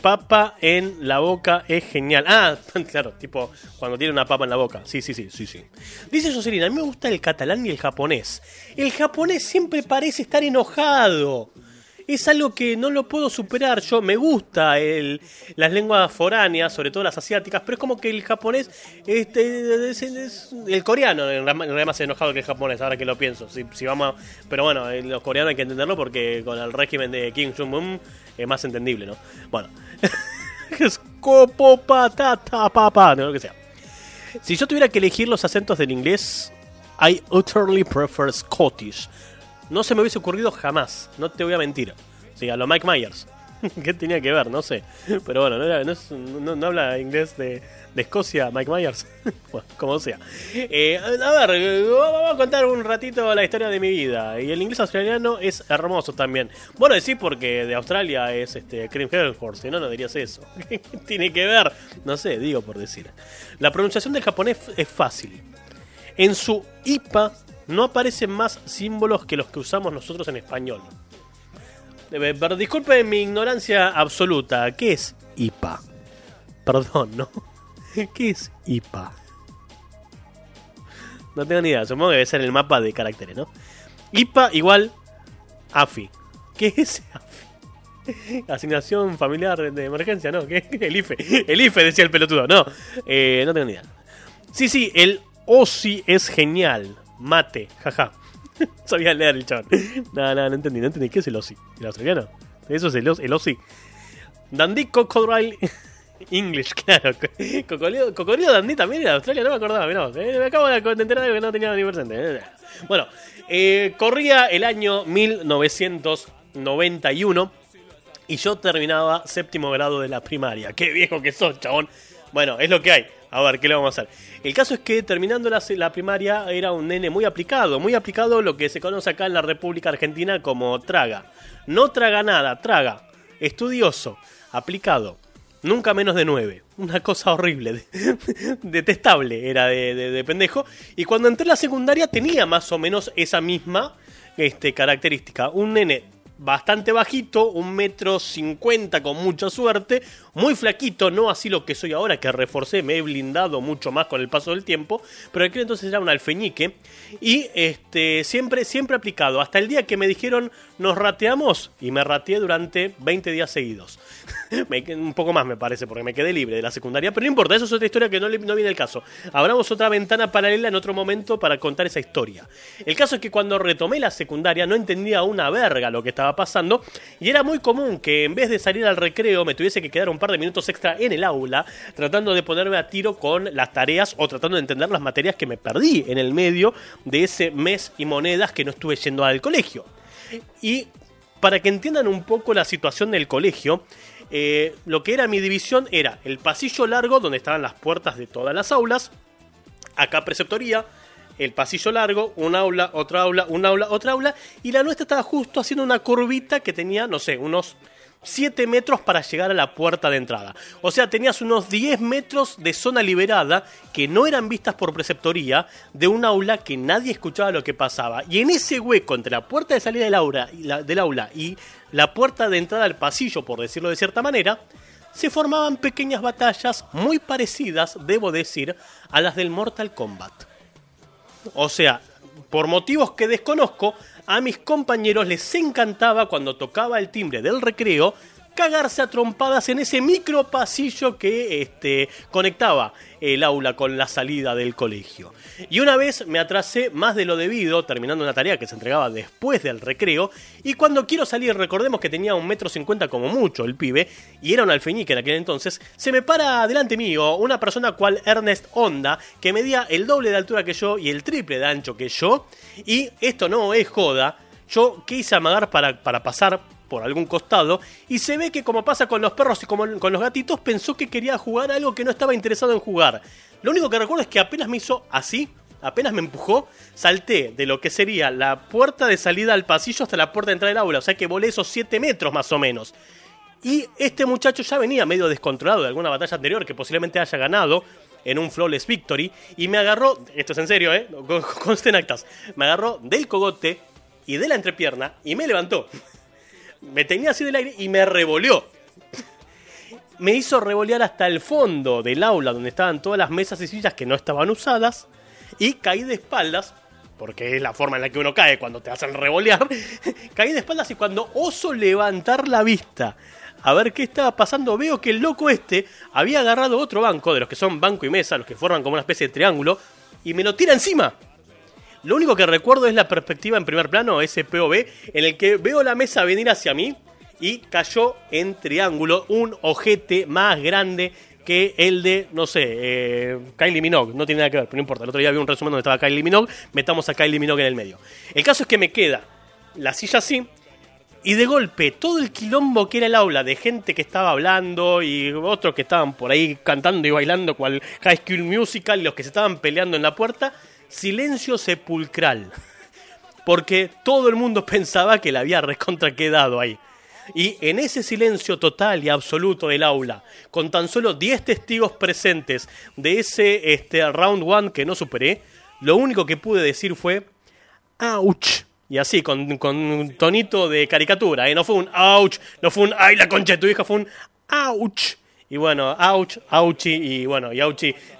papa en la boca es genial. Ah, claro, tipo cuando tiene una papa en la boca. Sí, sí, sí, sí, sí. Dice Jocelyn, a mí me gusta el catalán y el japonés. El japonés siempre parece estar enojado. Es algo que no lo puedo superar. Yo me gusta el, las lenguas foráneas, sobre todo las asiáticas, pero es como que el japonés, este, es, es- el coreano en realidad más enojado que el japonés, ahora que lo pienso. Si, vamos, pero bueno, eh, los coreanos hay que entenderlo porque con el régimen de Kim Jong-un es más entendible, ¿no? Bueno, escopo patata papa, no lo que sea. Si yo tuviera que elegir los acentos del inglés, I utterly prefer Scottish. No se me hubiese ocurrido jamás, no te voy a mentir. Sí, a lo Mike Myers. ¿Qué tenía que ver? No sé. Pero bueno, no, habla inglés de, Escocia, Mike Myers. como sea. Eh, a ver, vamos a contar un ratito la historia de mi vida. Y el inglés australiano es hermoso también. Bueno, decís porque de Australia es este Cream Hemsworth, si no, no dirías eso. ¿Qué tiene que ver? No sé, digo por decir. La pronunciación del japonés es fácil. En su IPA no aparecen más símbolos que los que usamos nosotros en español. Eh, Pero disculpen mi ignorancia absoluta. ¿Qué es IPA? Perdón, ¿no? ¿Qué es IPA? No tengo ni idea. Supongo que debe ser el mapa de caracteres, ¿no? IPA igual AFI. ¿Qué es AFI? Asignación familiar de emergencia, ¿no? ¿Qué? El IFE. El IFE decía el pelotudo. No, eh, no tengo ni idea. Sí, sí, el OSI es genial. Mate, jaja. Sabía leer el chabón. No, no, no entendí, no entendí. ¿Qué es el OSI? ¿El australiano? Eso es el, os- el OSI. Dandy Crocodile English, claro. Cocodrilo, Cocodrilo Dandy también era de Australia, no me acordaba. mirá eh, me acabo de enterar de algo que no tenía ni presente. Bueno, eh, corría el año 1991 y yo terminaba séptimo grado de la primaria. Qué viejo que sos, chabón. Bueno, es lo que hay. A ver, ¿qué le vamos a hacer? El caso es que terminando la, primaria era un nene muy aplicado, muy aplicado lo que se conoce acá en la República Argentina como traga. No traga nada, traga. Estudioso, aplicado. Nunca menos de nueve. Una cosa horrible, de- detestable era de pendejo. Y cuando entré a la secundaria tenía más o menos esa misma este, característica. Un nene bastante bajito, un metro cincuenta con mucha suerte, muy flaquito, no así lo que soy ahora, que reforcé, me he blindado mucho más con el paso del tiempo, pero aquel entonces era un alfeñique, y este, siempre, siempre aplicado, hasta el día que me dijeron nos rateamos, y me rateé durante 20 días seguidos. Un poco más me parece, porque me quedé libre de la secundaria, pero no importa, eso es otra historia que no, no viene el caso. Abramos otra ventana paralela en otro momento para contar esa historia. El caso es que cuando retomé la secundaria no entendía una verga lo que estaba pasando, y era muy común que en vez de salir al recreo me tuviese que quedar un par de minutos extra en el aula, tratando de ponerme a tiro con las tareas o tratando de entender las materias que me perdí en el medio de ese mes y monedas que no estuve yendo al colegio. Y para que entiendan un poco la situación del colegio, eh, lo que era mi división era el pasillo largo donde estaban las puertas de todas las aulas, acá preceptoría, el pasillo largo, un aula, otra aula, un aula, otra aula, y la nuestra estaba justo haciendo una curvita que tenía, no sé, unos 7 metros para llegar a la puerta de entrada. O sea, tenías unos 10 metros de zona liberada que no eran vistas por preceptoría de un aula que nadie escuchaba lo que pasaba. Y en ese hueco entre la puerta de salida del aula la, del aula y la puerta de entrada al pasillo, por decirlo de cierta manera, se formaban pequeñas batallas muy parecidas, debo decir, a las del Mortal Kombat. O sea, por motivos que desconozco, a mis compañeros les encantaba cuando tocaba el timbre del recreo cagarse a trompadas en ese micro pasillo que este, conectaba el aula con la salida del colegio. Y una vez me atrasé más de lo debido, terminando una tarea que se entregaba después del recreo, y cuando quiero salir, recordemos que tenía un metro cincuenta como mucho el pibe, y era un alfeñique en aquel entonces, se me para delante mío una persona cual Ernest Honda, que medía el doble de altura que yo y el triple de ancho que yo, y esto no es joda, yo quise amagar para, para pasar por algún costado y se ve que como pasa con los perros y con los gatitos pensó que quería jugar algo que no estaba interesado en jugar. Lo único que recuerdo es que apenas me hizo así, apenas me empujó, salté de lo que sería la puerta de salida al pasillo hasta la puerta de entrada del aula, o sea que volé esos 7 metros más o menos. Y este muchacho ya venía medio descontrolado de alguna batalla anterior que posiblemente haya ganado en un flawless victory y me agarró, esto es en serio, eh, Con- consten actas, me agarró del cogote y de la entrepierna y me levantó me tenía así del aire y me revoleó. Me hizo revolear hasta el fondo del aula donde estaban todas las mesas y sillas que no estaban usadas y caí de espaldas, porque es la forma en la que uno cae cuando te hacen revolear. caí de espaldas y cuando oso levantar la vista a ver qué estaba pasando, veo que el loco este había agarrado otro banco, de los que son banco y mesa, los que forman como una especie de triángulo, y me lo tira encima. Lo único que recuerdo es la perspectiva en primer plano, ese POV, en el que veo la mesa venir hacia mí y cayó en triángulo un ojete más grande que el de, no sé, eh, Kylie Minogue. No tiene nada que ver, pero no importa. El otro día vi un resumen donde estaba Kylie Minogue, metamos a Kylie Minogue en el medio. El caso es que me queda la silla así, y de golpe, todo el quilombo que era el aula de gente que estaba hablando y otros que estaban por ahí cantando y bailando cual High School Musical y los que se estaban peleando en la puerta, silencio sepulcral. Porque todo el mundo pensaba que la había recontra quedado ahí. Y en ese silencio total y absoluto del aula, con tan solo 10 testigos presentes de ese este, round one que no superé, lo único que pude decir fue ¡Auch! Y así, con, con un tonito de caricatura, ¿eh? No fue un ouch, no fue un ay la concha de tu hija, fue un ouch. Y bueno, ouch, ouchi, y bueno, y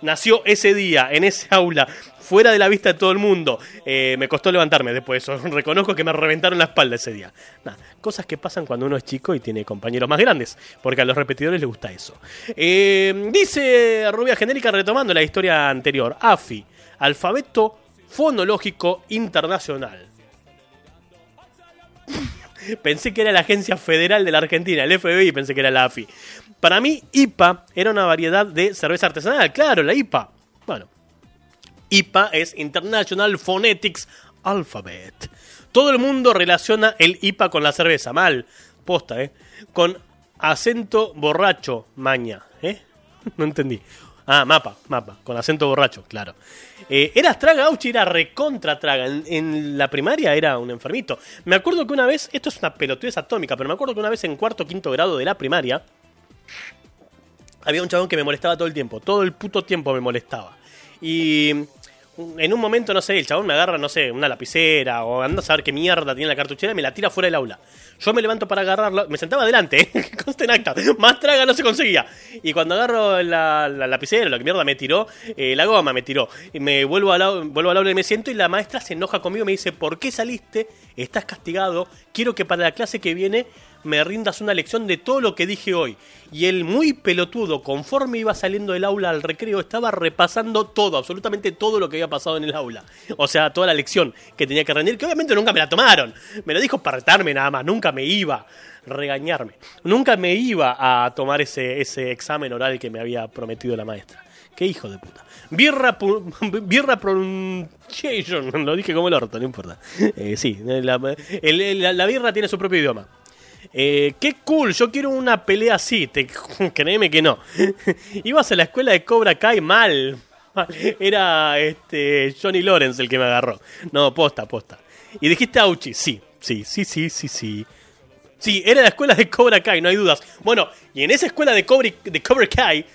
nació ese día, en ese aula, fuera de la vista de todo el mundo. Eh, me costó levantarme después de eso, reconozco que me reventaron la espalda ese día. Cosas que pasan cuando uno es chico y tiene compañeros más grandes, porque a los repetidores les gusta eso. Eh, dice Rubia Genérica, retomando la historia anterior, AFI, Alfabeto Fonológico Internacional. Pensé que era la Agencia Federal de la Argentina, el FBI, pensé que era la AFI. Para mí, IPA era una variedad de cerveza artesanal, claro, la IPA. IPA es International Phonetics Alphabet. Todo el mundo relaciona el IPA con la cerveza, mal, posta, ¿eh? Con acento borracho, maña, ¿eh? No entendí. Ah, mapa, mapa, con acento borracho, claro. Eh, era traga, Auchi era recontra traga. En, en la primaria era un enfermito. Me acuerdo que una vez, esto es una pelotudez atómica, pero me acuerdo que una vez en cuarto o quinto grado de la primaria, había un chabón que me molestaba todo el tiempo. Todo el puto tiempo me molestaba. Y en un momento, no sé, el chabón me agarra, no sé, una lapicera o anda a saber qué mierda tiene la cartuchera y me la tira fuera del aula. Yo me levanto para agarrarlo, me sentaba adelante, ¿eh? conste en acta, más traga no se conseguía. Y cuando agarro la, la lapicera, lo que mierda me tiró, eh, la goma me tiró. Y me vuelvo al, au- vuelvo al aula y me siento y la maestra se enoja conmigo y me dice, ¿por qué saliste? Estás castigado, quiero que para la clase que viene me rindas una lección de todo lo que dije hoy. Y él, muy pelotudo, conforme iba saliendo del aula al recreo, estaba repasando todo, absolutamente todo lo que había pasado en el aula. O sea, toda la lección que tenía que rendir, que obviamente nunca me la tomaron. Me lo dijo para retarme nada más, nunca me iba regañarme. Nunca me iba a tomar ese, ese examen oral que me había prometido la maestra. Qué hijo de puta. Birra, birra pronunciation. Lo dije como el orto, no importa. Eh, sí, la, el- el- la birra tiene su propio idioma. Eh, qué cool, yo quiero una pelea así. Te, créeme que no. Ibas a la escuela de Cobra Kai mal. Era este Johnny Lawrence el que me agarró. No, posta, posta. Y dijiste Auchi. Sí, sí, sí, sí, sí, sí. Sí, era la escuela de Cobra Kai, no hay dudas. Bueno, y en esa escuela de Cobra, de Cobra Kai,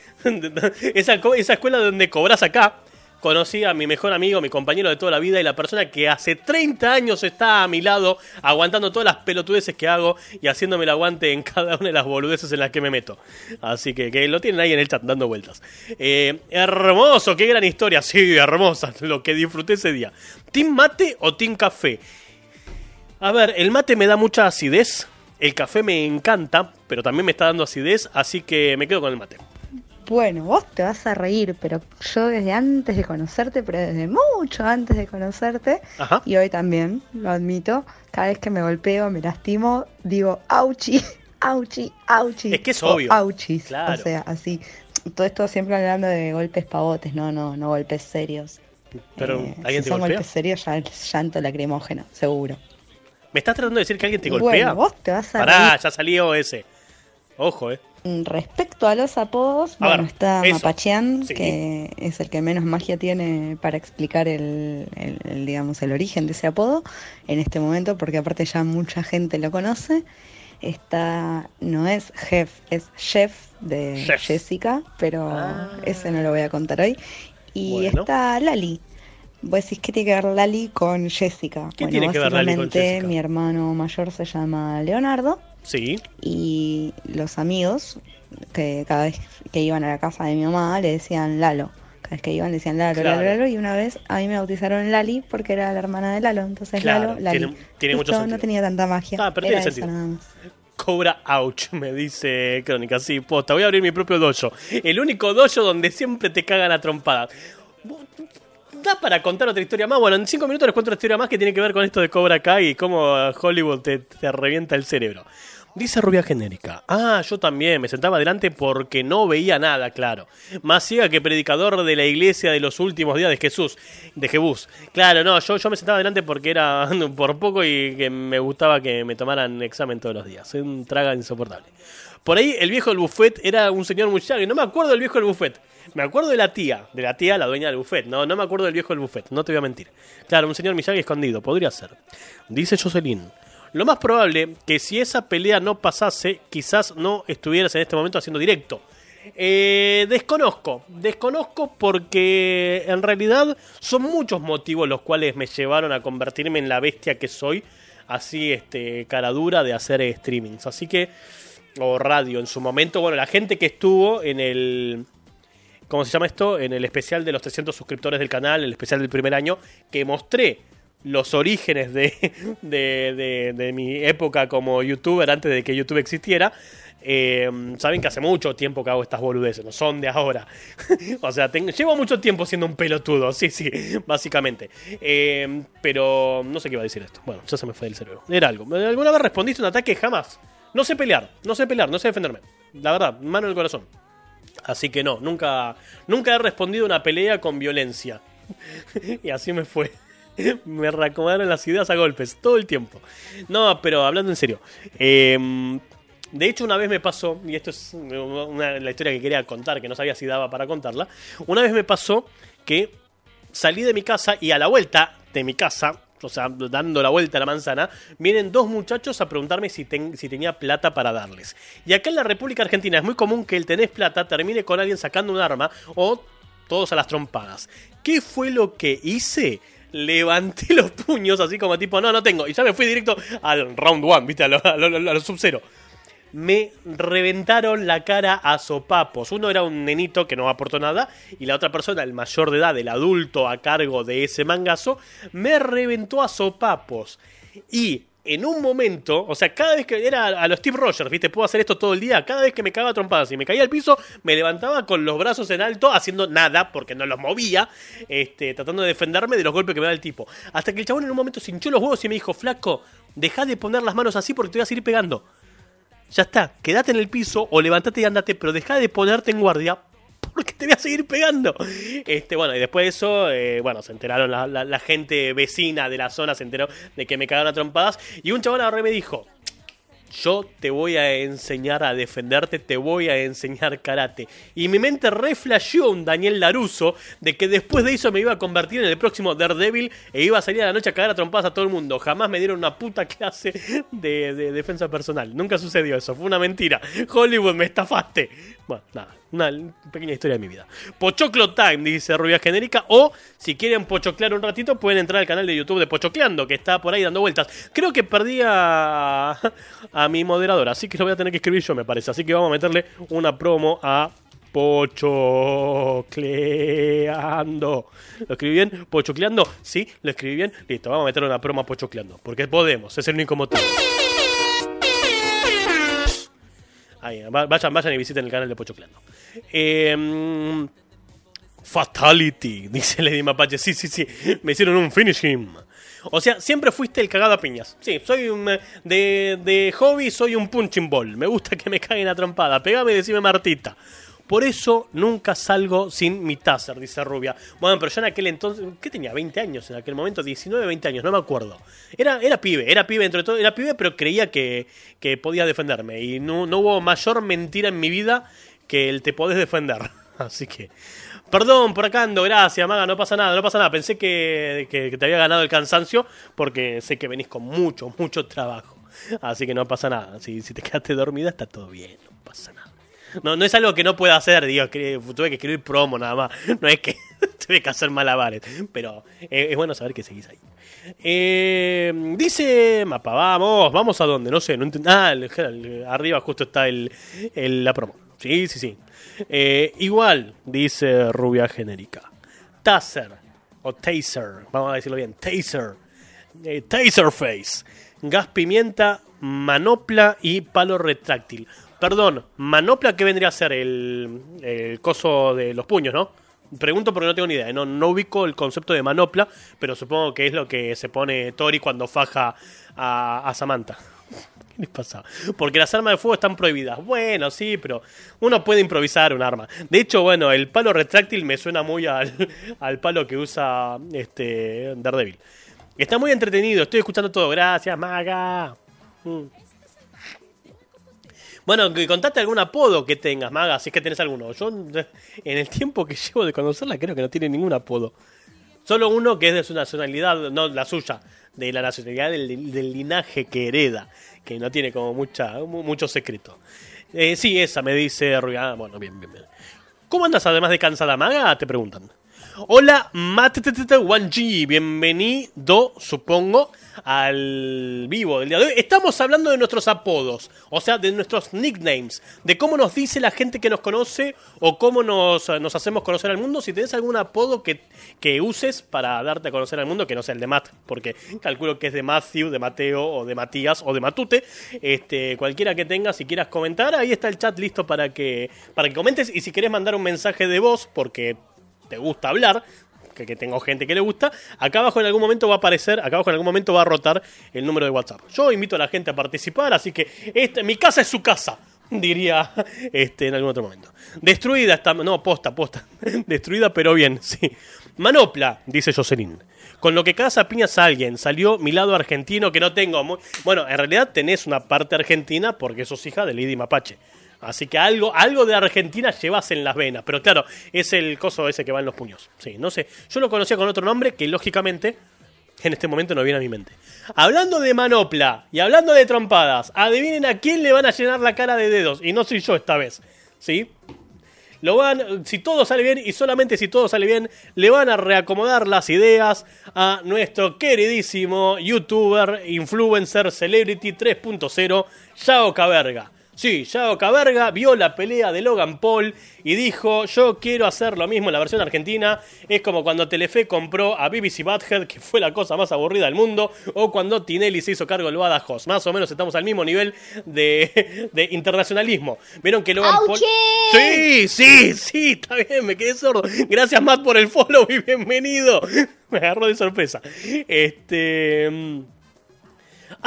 esa, esa escuela donde cobras acá, conocí a mi mejor amigo, mi compañero de toda la vida y la persona que hace 30 años está a mi lado, aguantando todas las pelotudeces que hago y haciéndome el aguante en cada una de las boludeces en las que me meto. Así que, que lo tienen ahí en el chat dando vueltas. Eh, hermoso, qué gran historia. Sí, hermosa, lo que disfruté ese día. ¿Team mate o team café? A ver, el mate me da mucha acidez. El café me encanta, pero también me está dando acidez, así que me quedo con el mate. Bueno, vos te vas a reír, pero yo desde antes de conocerte, pero desde mucho antes de conocerte, Ajá. y hoy también, lo admito, cada vez que me golpeo, me lastimo, digo, auchi, auchi, auchi. Es que es o obvio. Auchis, Claro. o sea, así. Todo esto siempre hablando de golpes pavotes, no, no, no golpes serios. Pero, Eh, ¿alguien si te son golpea? golpes serios, ya es llanto lacrimógeno, seguro. ¿Me estás tratando de decir que alguien te Bueno, golpea? vos te vas a Pará, reír. ya salió ese. Ojo, eh. Respecto a los apodos, A bueno, ver, está eso. Mapachean, Sí. que es el que menos magia tiene para explicar el, el- el, digamos, el origen de ese apodo en este momento, porque aparte ya mucha gente lo conoce. Está, no es Jeff, es Chef de Chef. Jessica, pero Ah. ese no lo voy a contar hoy. Y Bueno. está Lali. Vos decís, ¿qué tiene que ver Lali con Jessica? ¿Qué bueno, tiene que ver Lali con Jessica? mi hermano mayor se llama Leonardo Sí. y los amigos que cada vez que iban a la casa de mi mamá le decían Lalo. Cada vez que iban le decían Lalo, Claro. Lalo, Lalo. Y una vez a mí me bautizaron Lali porque era la hermana de Lalo. Entonces Claro, Lalo, Lali. tiene- tiene mucho sentido. no tenía tanta magia. Ah, pero era tiene eso sentido. nada más. Cobra ouch, me dice Crónica. Sí, posta, voy a abrir mi propio dojo. El único dojo donde siempre te cagan a trompadas. ¿Da para contar otra historia más? Bueno, en cinco minutos les cuento otra historia más que tiene que ver con esto de Cobra Kai y cómo Hollywood te, te revienta el cerebro. Dice Rubia Genérica. Ah, yo también, me sentaba adelante porque no veía nada, claro. Más ciega que predicador de la iglesia de los últimos días de Jesús. De Jebús. Claro, no, yo, yo me sentaba adelante porque era por poco y que me gustaba que me tomaran examen todos los días. Un traga insoportable. Por ahí el viejo del buffet era un señor muy y No me acuerdo del viejo del buffet. Me acuerdo de la tía, de la tía, la dueña del buffet. No, no me acuerdo del viejo del buffet, no te voy a mentir. Claro, un señor Miyagi escondido, podría ser. Dice Jocelyn. Lo más probable que si esa pelea no pasase, quizás no estuvieras en este momento haciendo directo. Eh, desconozco, desconozco porque en realidad son muchos motivos los cuales me llevaron a convertirme en la bestia que soy, así este cara dura de hacer streamings. Así que o radio en su momento, bueno, la gente que estuvo en el ¿cómo se llama esto? En el especial de los 300 suscriptores del canal, el especial del primer año, que mostré los orígenes de, de, de- mi época como youtuber antes de que YouTube existiera. eh, saben que hace mucho tiempo que hago estas boludeces, no son de ahora. o sea, llevo mucho tiempo siendo un pelotudo, sí, sí, básicamente. Eh, pero no sé qué iba a decir esto. Bueno, ya se me fue del cerebro. Era algo. ¿Alguna vez respondiste un ataque? Jamás. No sé pelear, no sé pelear, no sé defenderme. La verdad, mano en el corazón. Así que no, nunca, nunca he respondido a una pelea con violencia. y así me fue. Me reacomodaron las ideas a golpes todo el tiempo. No, pero hablando en serio. eh, De hecho, una vez me pasó, y esto es la historia que quería contar, que no sabía si daba para contarla. Una vez me pasó que salí de mi casa y a la vuelta de mi casa, o sea, dando la vuelta a la manzana, vienen dos muchachos a preguntarme si, ten- si tenía plata para darles. Y acá en la República Argentina es muy común que el tenés plata termine con alguien sacando un arma o todos a las trompadas. ¿Qué fue lo que hice? Levanté los puños así como tipo, no, no tengo. Y ya me fui directo al round one, ¿viste? A lo, a lo- a lo sub-zero me reventaron la cara a sopapos. Uno era un nenito que no aportó nada y la otra persona, el mayor de edad, el adulto a cargo de ese mangazo, me reventó a sopapos. Y en un momento, o sea, cada vez que era a los Steve Rogers, ¿viste? Puedo hacer esto todo el día. Cada vez que me cagaba trompadas y me caía al piso, me levantaba con los brazos en alto, haciendo nada, porque no los movía, este, tratando de defenderme de los golpes que me da el tipo. Hasta que el chabón en un momento se hinchó los huevos y me dijo, flaco, deja de poner las manos así porque te voy a seguir pegando. Ya está, quédate en el piso o levantate y andate, pero deja de ponerte en guardia porque te voy a seguir pegando. Este, bueno, y después de eso, eh, bueno, se enteraron la, gente vecina de la zona, se enteró de que me cagaron a trompadas. Y un chabón y me dijo: Yo te voy a enseñar a defenderte, te voy a enseñar karate. Y mi mente reflasheó un Daniel Laruso de que después de eso me iba a convertir en el próximo Daredevil e iba a salir a la noche a cagar a trompadas a todo el mundo. Jamás me dieron una puta clase de defensa personal. Nunca sucedió eso, fue una mentira. Hollywood, me estafaste. Bueno, nada, una pequeña historia de mi vida. Pochoclo Time, dice Rubia Genérica. O si quieren pochoclear un ratito, pueden entrar al canal de YouTube de Pochocleando, que está por ahí dando vueltas. Creo que perdí a, a mi moderadora, así que lo voy a tener que escribir yo, me parece. Así que vamos a meterle una promo a Pochocleando. ¿Lo escribí bien? ¿Pochocleando? Sí, lo escribí bien. Listo, vamos a meterle una promo a Pochocleando. Porque podemos, es el único motivo. Ahí, va- vayan, vayan y visiten el canal de Pochocleando. Eh, Fatality, dice Lady Mapache. Sí, sí, sí. Me hicieron un finish him. O sea, siempre fuiste el cagado a piñas. Sí, soy un. eh, De, de hobby, soy un punching ball. Me gusta que me caguen a trompada. Pegame y decime Martita. Por eso nunca salgo sin mi taser, dice Rubia. Bueno, pero yo en aquel entonces. ¿Qué tenía? 20 años en aquel momento, 19, 20 años, no me acuerdo. Era, era pibe, era pibe dentro de todo. Era pibe, pero creía que, que podía defenderme. Y no, no hubo mayor mentira en mi vida que el te podés defender. Así que. Perdón, por acá ando, gracias, Maga, no pasa nada, no pasa nada. Pensé que, que- que te había ganado el cansancio porque sé que venís con mucho, mucho trabajo. Así que no pasa nada. Si, si te quedaste dormida, está todo bien, no pasa nada. No, no es algo que no pueda hacer, digo, que tuve que escribir promo nada más. No es que tuve que hacer malabares, pero eh, es bueno saber que seguís ahí. Eh, dice Mapa, vamos, vamos a dónde, no sé, no Ah, arriba justo está el, el- la promo. Sí, sí, sí. Eh, igual, dice Rubia Genérica. Taser, o Taser, vamos a decirlo bien, Taser. Eh, Taserface. Gas pimienta, manopla y palo retráctil. Perdón, manopla, ¿qué vendría a ser? El, el coso de los puños, ¿no? Pregunto porque no tengo ni idea. No, no ubico el concepto de manopla, pero supongo que es lo que se pone Tori cuando faja a, a Samantha. ¿Qué les pasa? Porque las armas de fuego están prohibidas. Bueno, sí, pero uno puede improvisar un arma. De hecho, bueno, el palo retráctil me suena muy al, al palo que usa este Daredevil. Está muy entretenido, estoy escuchando todo. Gracias, Maga. Mm. Bueno, contate algún apodo que tengas, Maga, si es que tenés alguno. Yo, en el tiempo que llevo de conocerla, creo que no tiene ningún apodo. Solo uno que es de su nacionalidad, no la suya, de la nacionalidad del, linaje que hereda, que no tiene como mucha, mu- mucho secreto. Eh, sí, esa me dice Rubia. Ah, bueno, bien, bien, bien. ¿Cómo andas además de cansada maga? Te preguntan. Hola, Matete1G, bienvenido, supongo, al vivo del día de hoy. Estamos hablando de nuestros apodos, o sea, de nuestros nicknames, de cómo nos dice la gente que nos conoce o cómo nos, hacemos conocer al mundo. Si tenés algún apodo que, que uses para darte a conocer al mundo, que no sea el de Matt, porque calculo que es de Matthew, de Mateo o de Matías o de Matute, este, cualquiera que tengas, si quieras comentar, ahí está el chat listo para que, para que comentes y si querés mandar un mensaje de voz, porque te gusta hablar, que, que tengo gente que le gusta, acá abajo en algún momento va a aparecer, acá abajo en algún momento va a rotar el número de WhatsApp. Yo invito a la gente a participar, así que este, mi casa es su casa. diría este, en algún otro momento. Destruida está. No, posta, posta. Destruida, pero bien, sí. Manopla, dice Jocelyn. Con lo que casa piñas a alguien, salió mi lado argentino que no tengo. Bueno, en realidad tenés una parte argentina porque sos hija de Lady Mapache. Así que algo, algo de Argentina llevas en las venas. Pero claro, es el coso ese que va en los puños. Sí, no sé. Yo lo conocía con otro nombre que lógicamente en este momento no viene a mi mente. Hablando de manopla y hablando de trompadas, adivinen a quién le van a llenar la cara de dedos. Y no soy yo esta vez. ¿Sí? Lo van, si todo sale bien y solamente si todo sale bien, le van a reacomodar las ideas a nuestro queridísimo youtuber, influencer, celebrity 3.0, Yao Caberga. Sí, Yao Caberga vio la pelea de Logan Paul y dijo, yo quiero hacer lo mismo en la versión argentina. Es como cuando Telefe compró a BBC Butthead, que fue la cosa más aburrida del mundo, o cuando Tinelli se hizo cargo del Badajoz. Más o menos estamos al mismo nivel de, de internacionalismo. Vieron que Logan Paul... Sí, sí, sí, está bien, me quedé sordo. Gracias, Matt, por el follow y bienvenido. Me agarró de sorpresa. Este.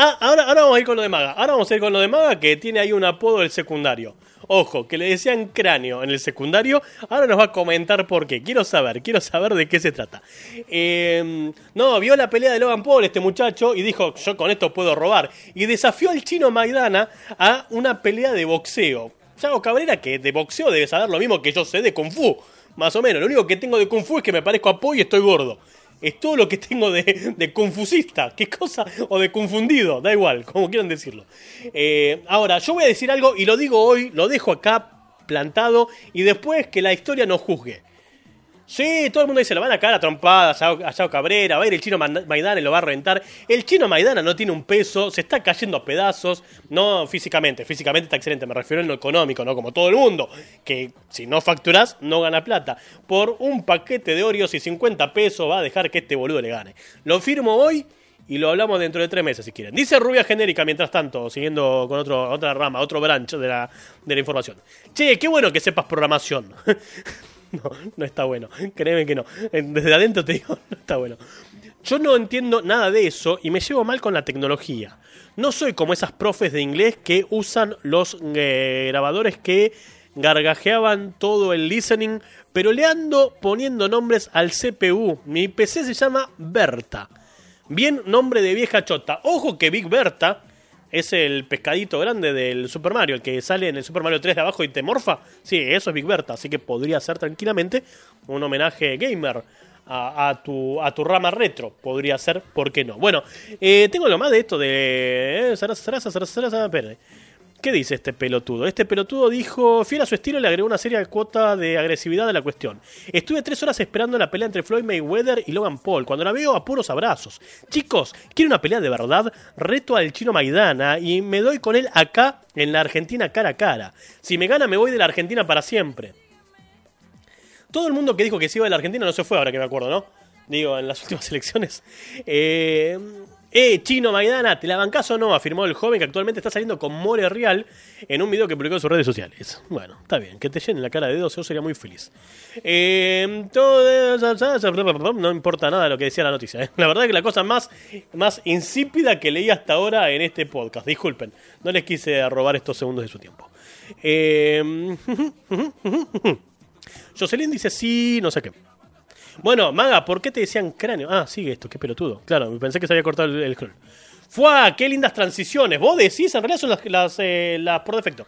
Ah, ahora, ahora vamos a ir con lo de Maga. Ahora vamos a ir con lo de Maga que tiene ahí un apodo del secundario. Ojo, que le decían cráneo en el secundario. Ahora nos va a comentar por qué. Quiero saber, quiero saber de qué se trata. Eh, no, vio la pelea de Logan Paul este muchacho y dijo, yo con esto puedo robar. Y desafió al chino Maidana a una pelea de boxeo. Yago Cabrera, que de boxeo debe saber lo mismo que yo sé de Kung Fu. Más o menos. Lo único que tengo de Kung Fu es que me parezco a Po y estoy gordo. Es todo lo que tengo de, de confusista. ¿Qué cosa? O de confundido. Da igual, como quieran decirlo. Eh, ahora, yo voy a decir algo y lo digo hoy, lo dejo acá plantado y después que la historia nos juzgue. Sí, todo el mundo dice, lo van a caer a trompadas a Yao Cabrera, va a ir el chino Ma- Maidana y lo va a reventar. El chino Maidana no tiene un peso, se está cayendo a pedazos, no físicamente, físicamente está excelente, me refiero en lo económico, no como todo el mundo, que si no facturás, no gana plata. Por un paquete de Oreos y 50 pesos va a dejar que este boludo le gane. Lo firmo hoy y lo hablamos dentro de tres meses si quieren. Dice Rubia Genérica, mientras tanto, siguiendo con otro, otra rama, otro branch de la, de la información. Che, qué bueno que sepas programación. No, no está bueno. Créeme que no. Desde adentro te digo, no está bueno. Yo no entiendo nada de eso y me llevo mal con la tecnología. No soy como esas profes de inglés que usan los eh, grabadores que gargajeaban todo el listening, pero le ando poniendo nombres al CPU. Mi PC se llama Berta. Bien nombre de vieja chota. Ojo que Big Berta es el pescadito grande del Super Mario, el que sale en el Super Mario 3 de abajo y te morfa. Sí, eso es Big Berta, así que podría ser tranquilamente un homenaje gamer a, a tu, a tu rama retro. Podría ser, ¿por qué no? Bueno, eh, tengo lo más de esto de... Sarasa, Sarasa, Sarasa. ¿Qué dice este pelotudo? Este pelotudo dijo, fiel a su estilo, le agregó una seria cuota de agresividad a la cuestión. Estuve tres horas esperando la pelea entre Floyd Mayweather y Logan Paul. Cuando la veo, a puros abrazos. Chicos, ¿quiere una pelea de verdad? Reto al chino Maidana y me doy con él acá, en la Argentina, cara a cara. Si me gana, me voy de la Argentina para siempre. Todo el mundo que dijo que se iba de la Argentina no se fue, ahora que me acuerdo, ¿no? Digo, en las últimas elecciones. Eh, eh, Chino Maidana, ¿te la bancás o no? Afirmó el joven que actualmente está saliendo con More Real en un video que publicó en sus redes sociales. Bueno, está bien, que te llenen la cara de dedos, yo sería muy feliz. Todo- no importa nada lo que decía la noticia. ¿eh? La verdad que la cosa más, más insípida que leí hasta ahora en este podcast. Disculpen, no les quise robar estos segundos de su tiempo. Jocelyn dice sí, no sé qué. Bueno, Maga, ¿por qué te decían cráneo? Ah, sigue esto, qué pelotudo. Claro, pensé que se había cortado el, el scroll. ¡Fua! ¡Qué lindas transiciones! Vos decís, en realidad son las, las, eh, las por defecto.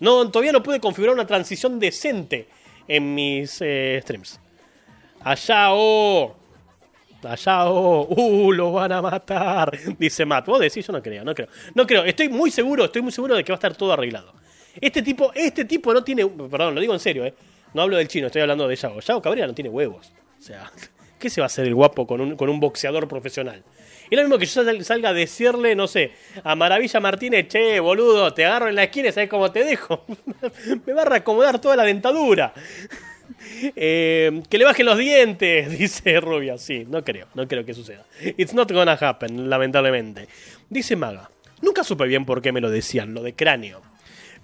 No, todavía no pude configurar una transición decente en mis eh, streams. Allá, oh. Allá, oh. Uh, lo van a matar. Dice Matt. Vos decís, yo no creo, no creo. No creo. Estoy muy seguro, estoy muy seguro de que va a estar todo arreglado. Este tipo, este tipo no tiene. Perdón, lo digo en serio, eh. No hablo del chino, estoy hablando de Yao. Yao Cabrera no tiene huevos. O sea, ¿qué se va a hacer el guapo con un, con un boxeador profesional? Es lo mismo que yo sal- salga a decirle, no sé, a Maravilla Martínez, che, boludo, te agarro en la esquina y sabes cómo te dejo. Me va a reacomodar toda la dentadura. Eh, que le bajen los dientes, dice Rubia. Sí, no creo, no creo que suceda. It's not gonna happen, lamentablemente. Dice Maga. Nunca supe bien por qué me lo decían, lo de cráneo.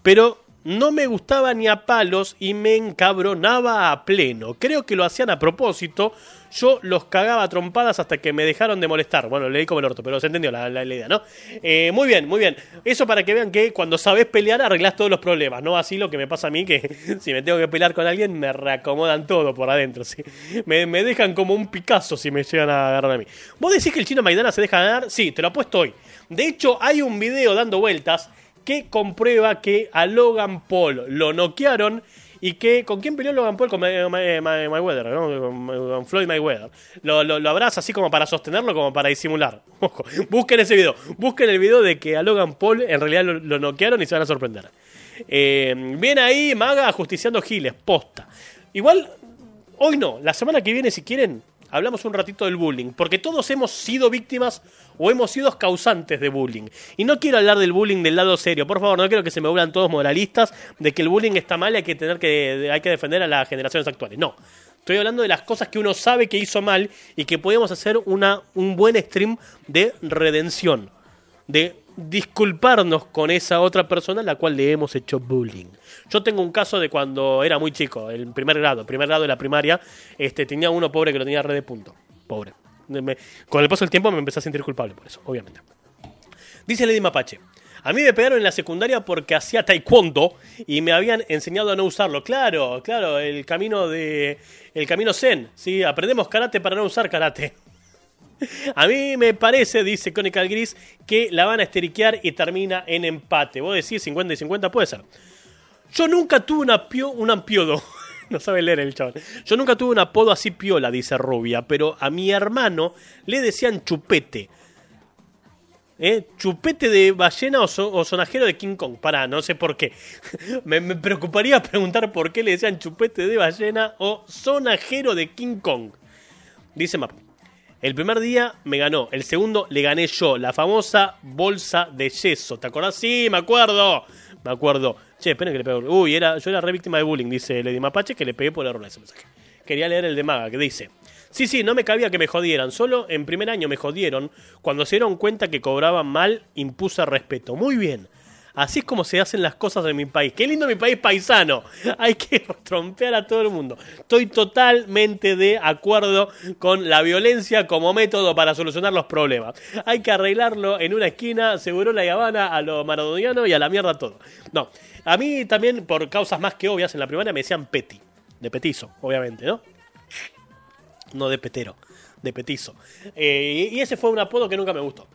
Pero no me gustaba ni a palos y me encabronaba a pleno. Creo que lo hacían a propósito. Yo los cagaba a trompadas hasta que me dejaron de molestar. Bueno, leí como el orto, pero se entendió la, la- idea, ¿no? Eh, muy bien, muy bien. Eso para que vean que cuando sabes pelear arreglás todos los problemas. No así lo que me pasa a mí, que si me tengo que pelear con alguien me reacomodan todo por adentro. ¿sí? Me, me dejan como un Picasso si me llegan a agarrar a mí. ¿Vos decís que el chino Maidana se deja ganar? Sí, te lo apuesto hoy. De hecho, hay un video dando vueltas que comprueba que a Logan Paul lo noquearon y que con quién peleó Logan Paul con May- May- May- Mayweather, ¿no? Con- Floyd Mayweather. Lo, lo, lo abraza así como para sostenerlo, como para disimular. Ojo, busquen ese video, busquen el video de que a Logan Paul en realidad lo, noquearon y se van a sorprender. Eh, bien ahí, Maga ajusticiando giles, posta. Igual, hoy no, la semana que viene si quieren, hablamos un ratito del bullying, porque todos hemos sido víctimas o hemos sido causantes de bullying. Y no quiero hablar del bullying del lado serio, por favor, no quiero que se me vuelvan todos moralistas de que el bullying está mal y hay que tener que hay que defender a las generaciones actuales. No. Estoy hablando de las cosas que uno sabe que hizo mal y que podemos hacer una, un buen stream de redención. De disculparnos con esa otra persona a la cual le hemos hecho bullying. Yo tengo un caso de cuando era muy chico, el primer grado, primer grado de la primaria, este, tenía uno pobre que lo tenía red de punto. Pobre. Con el paso del tiempo me empecé a sentir culpable por eso, obviamente. Dice Lady Mapache. A mí me pegaron en la secundaria porque hacía taekwondo y me habían enseñado a no usarlo. Claro, claro, el camino de el camino zen, sí, aprendemos karate para no usar karate. A mí me parece, dice Conical Gris, que la van a esteriquear y termina en empate. Vos decís 50 y 50, puede ser. Yo nunca tuve una pio- un ampiodo. No sabe leer el chaval. Yo nunca tuve un apodo así piola, dice Rubia, pero a mi hermano le decían chupete. ¿Eh? Chupete de ballena o, so- sonajero de King Kong. Pará, no sé por qué. me, me preocuparía preguntar por qué le decían chupete de ballena o sonajero de King Kong. Dice Map. El primer día me ganó, el segundo le gané yo, la famosa bolsa de yeso. ¿Te acordás? Sí, me acuerdo. Me acuerdo. Che, esperen que le pego. Uy, era, yo era re víctima de bullying, dice Lady Mapache, que le pegué por error ese mensaje. Quería leer el de Maga, que dice. Sí, sí, no me cabía que me jodieran. Solo en primer año me jodieron. Cuando se dieron cuenta que cobraban mal, impuse respeto. Muy bien. Así es como se hacen las cosas en mi país. Qué lindo mi país paisano. Hay que trompear a todo el mundo. Estoy totalmente de acuerdo con la violencia como método para solucionar los problemas. Hay que arreglarlo en una esquina, seguro la Habana a lo maradoniano y a la mierda todo. No, a mí también por causas más que obvias en la primaria me decían Peti. De petizo, obviamente, ¿no? No de petero, de petizo. Eh, y ese fue un apodo que nunca me gustó.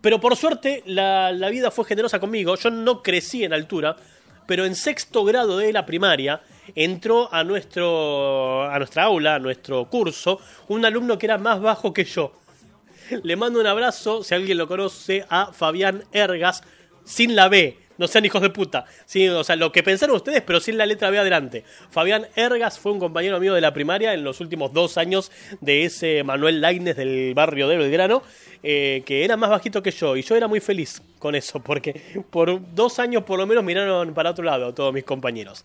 Pero por suerte la, la vida fue generosa conmigo. Yo no crecí en altura, pero en sexto grado de la primaria entró a, nuestro, a nuestra aula, a nuestro curso, un alumno que era más bajo que yo. Le mando un abrazo, si alguien lo conoce, a Fabián Ergas, sin la B. No sean hijos de puta. Sí, o sea, lo que pensaron ustedes, pero sin la letra B adelante. Fabián Ergas fue un compañero mío de la primaria en los últimos dos años de ese Manuel Laines del barrio de Belgrano, eh, que era más bajito que yo. Y yo era muy feliz con eso, porque por dos años por lo menos miraron para otro lado todos mis compañeros.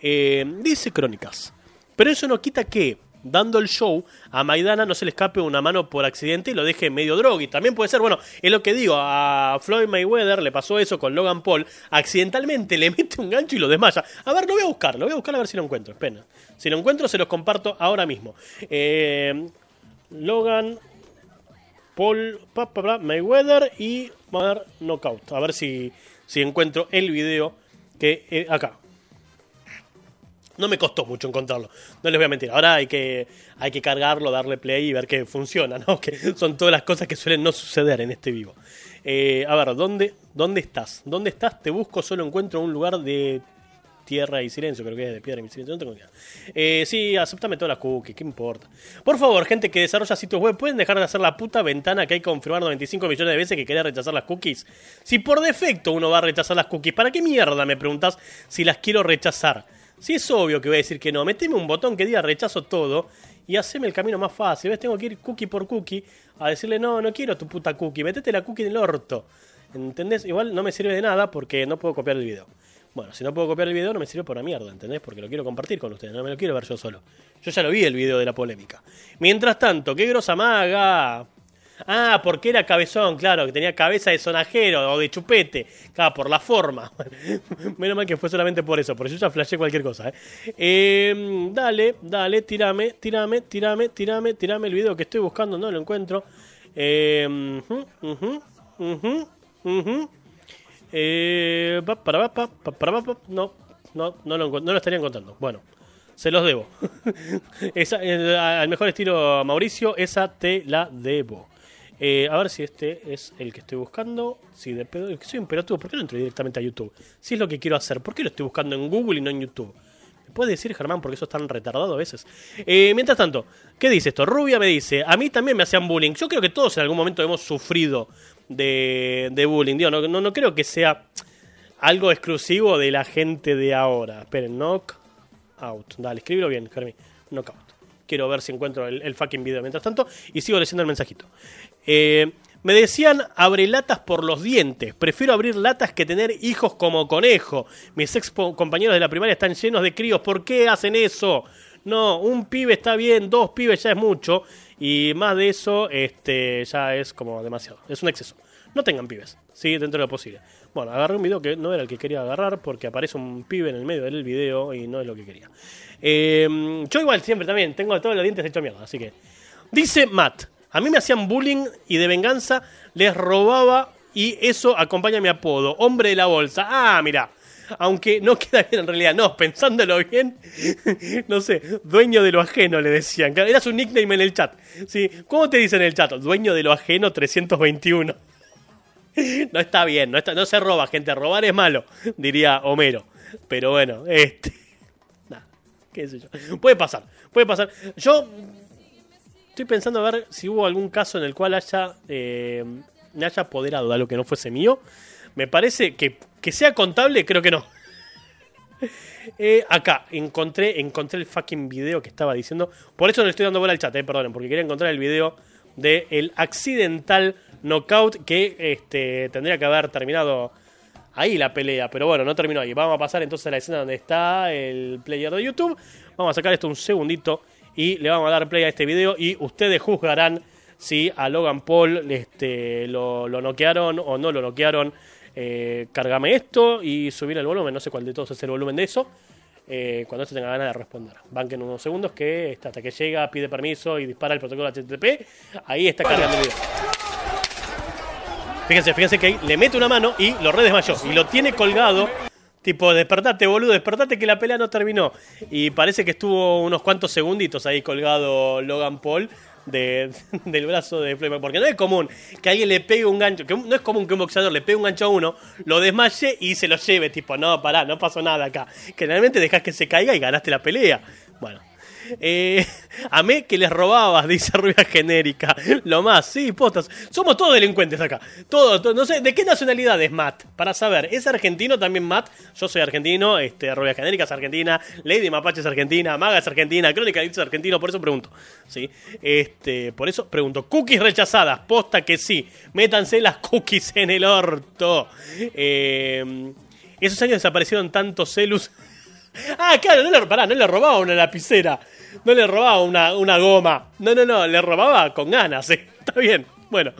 Eh, dice Crónicas. Pero eso no quita que, dando el show, a Maidana no se le escape una mano por accidente y lo deje medio drogui. También puede ser, bueno, es lo que digo, a Floyd Mayweather le pasó eso con Logan Paul, accidentalmente le mete un gancho y lo desmaya. A ver, lo voy a buscar, lo voy a buscar a ver si lo encuentro, espera. Si lo encuentro se los comparto ahora mismo. Eh, Logan Paul pa, pa, Mayweather y vamos a Knockout. A ver si, si encuentro el video que eh, acá. No me costó mucho encontrarlo, no les voy a mentir. Ahora hay que, hay que cargarlo, darle play y ver que funciona, ¿no? Que son todas las cosas que suelen no suceder en este vivo. Eh, a ver, ¿dónde, ¿dónde estás? ¿Dónde estás? Te busco, solo encuentro un lugar de tierra y silencio, creo que es de piedra y silencio, no tengo idea. Eh, sí, aceptame todas las cookies, ¿qué importa? Por favor, gente que desarrolla sitios web, ¿pueden dejar de hacer la puta ventana que hay que confirmar 95 millones de veces que quería rechazar las cookies? Si por defecto uno va a rechazar las cookies, ¿para qué mierda me preguntas si las quiero rechazar? Si es obvio que voy a decir que no, meteme un botón que diga rechazo todo y haceme el camino más fácil. ¿Ves? Tengo que ir cookie por cookie a decirle, no, no quiero tu puta cookie, metete la cookie en el orto. ¿Entendés? Igual no me sirve de nada porque no puedo copiar el video. Bueno, si no puedo copiar el video no me sirve por la mierda, ¿entendés? Porque lo quiero compartir con ustedes, no me lo quiero ver yo solo. Yo ya lo vi el video de la polémica. Mientras tanto, qué grosa maga. Ah, porque era cabezón, claro, que tenía cabeza de sonajero o de chupete. Claro, por la forma. Menos mal que fue solamente por eso, por eso ya flashé cualquier cosa. ¿eh? Eh, dale, dale, tirame, tirame, tirame, tirame, tirame el video que estoy buscando, no lo encuentro. Para, pa, pa, para, pa, pa, no, no, no lo, no lo estaría encontrando. Bueno, se los debo. esa, eh, al mejor estilo Mauricio, esa te la debo. Eh, a ver si este es el que estoy buscando. Si de pedo, soy un ¿por qué no entro directamente a YouTube? Si es lo que quiero hacer, ¿por qué lo estoy buscando en Google y no en YouTube? ¿Me puedes decir, Germán, porque eso es tan retardado a veces? Eh, mientras tanto, ¿qué dice esto? Rubia me dice, a mí también me hacían bullying. Yo creo que todos en algún momento hemos sufrido de, de bullying. Digo, no, no, no creo que sea algo exclusivo de la gente de ahora. Esperen, knock out. Dale, escríbelo bien, Germán. Knockout. Quiero ver si encuentro el fucking video mientras tanto. Y sigo leyendo el mensajito. Eh, me decían, abre latas por los dientes. Prefiero abrir latas que tener hijos como conejo. Mis ex compañeros de la primaria están llenos de críos. ¿Por qué hacen eso? No, un pibe está bien, dos pibes ya es mucho. Y más de eso, este, ya es como demasiado. Es un exceso. No tengan pibes, sí, dentro de lo posible. Bueno, agarré un video que no era el que quería agarrar porque aparece un pibe en el medio del video y no es lo que quería. Eh, yo igual siempre también tengo todos los dientes hechos mierda, así que... Dice Matt, a mí me hacían bullying y de venganza les robaba y eso acompaña mi apodo, hombre de la bolsa. Ah, mira, aunque no queda bien en realidad, no, pensándolo bien, no sé, dueño de lo ajeno le decían. Era su nickname en el chat. ¿sí? ¿Cómo te dicen en el chat? Dueño de lo ajeno 321. No está bien, no, está, no se roba, gente. Robar es malo, diría Homero. Pero bueno, este. Nada, qué sé yo. Puede pasar, puede pasar. Yo estoy pensando a ver si hubo algún caso en el cual haya eh, me haya apoderado de algo que no fuese mío. Me parece que, que sea contable, creo que no. Eh, acá encontré, encontré el fucking video que estaba diciendo. Por eso no le estoy dando bola al chat, eh, perdonen, porque quería encontrar el video del el accidental knockout que este, tendría que haber terminado ahí la pelea. Pero bueno, no terminó ahí. Vamos a pasar entonces a la escena donde está el player de YouTube. Vamos a sacar esto un segundito y le vamos a dar play a este video y ustedes juzgarán si a Logan Paul este, lo, lo noquearon o no lo noquearon. Eh, cárgame esto y subir el volumen. No sé cuál de todos es el volumen de eso. Eh, cuando esto tenga ganas de responder. Banquen unos segundos que hasta que llega, pide permiso y dispara el protocolo HTTP. Ahí está cargando el video. Fíjense, fíjense que le mete una mano y lo redesmayó. Y lo tiene colgado. Tipo, despertate, boludo, despertate que la pelea no terminó. Y parece que estuvo unos cuantos segunditos ahí colgado Logan Paul de, del brazo de Floyd. Porque no es común que alguien le pegue un gancho. Que no es común que un boxeador le pegue un gancho a uno, lo desmaye y se lo lleve. Tipo, no, pará, no pasó nada acá. Generalmente dejas que se caiga y ganaste la pelea. Bueno. Eh, que les robabas, dice Rubia Genérica. Lo más, sí, postas. Somos todos delincuentes acá. Todos, todos. no sé, ¿de qué nacionalidad es Matt? Para saber, ¿es argentino también Matt? Yo soy argentino, este, Rubia Genérica es argentina, Lady Mapache es argentina, Maga es argentina, Crónica es argentino, por eso pregunto. ¿sí? Este, por eso pregunto. Cookies rechazadas, posta que sí. Métanse las cookies en el orto. Eh, esos años desaparecieron tantos celus. Ah, claro, no le, pará, no le robaba una lapicera. No le robaba una, una goma. No, no, no, le robaba con ganas. ¿eh? Está bien. Bueno,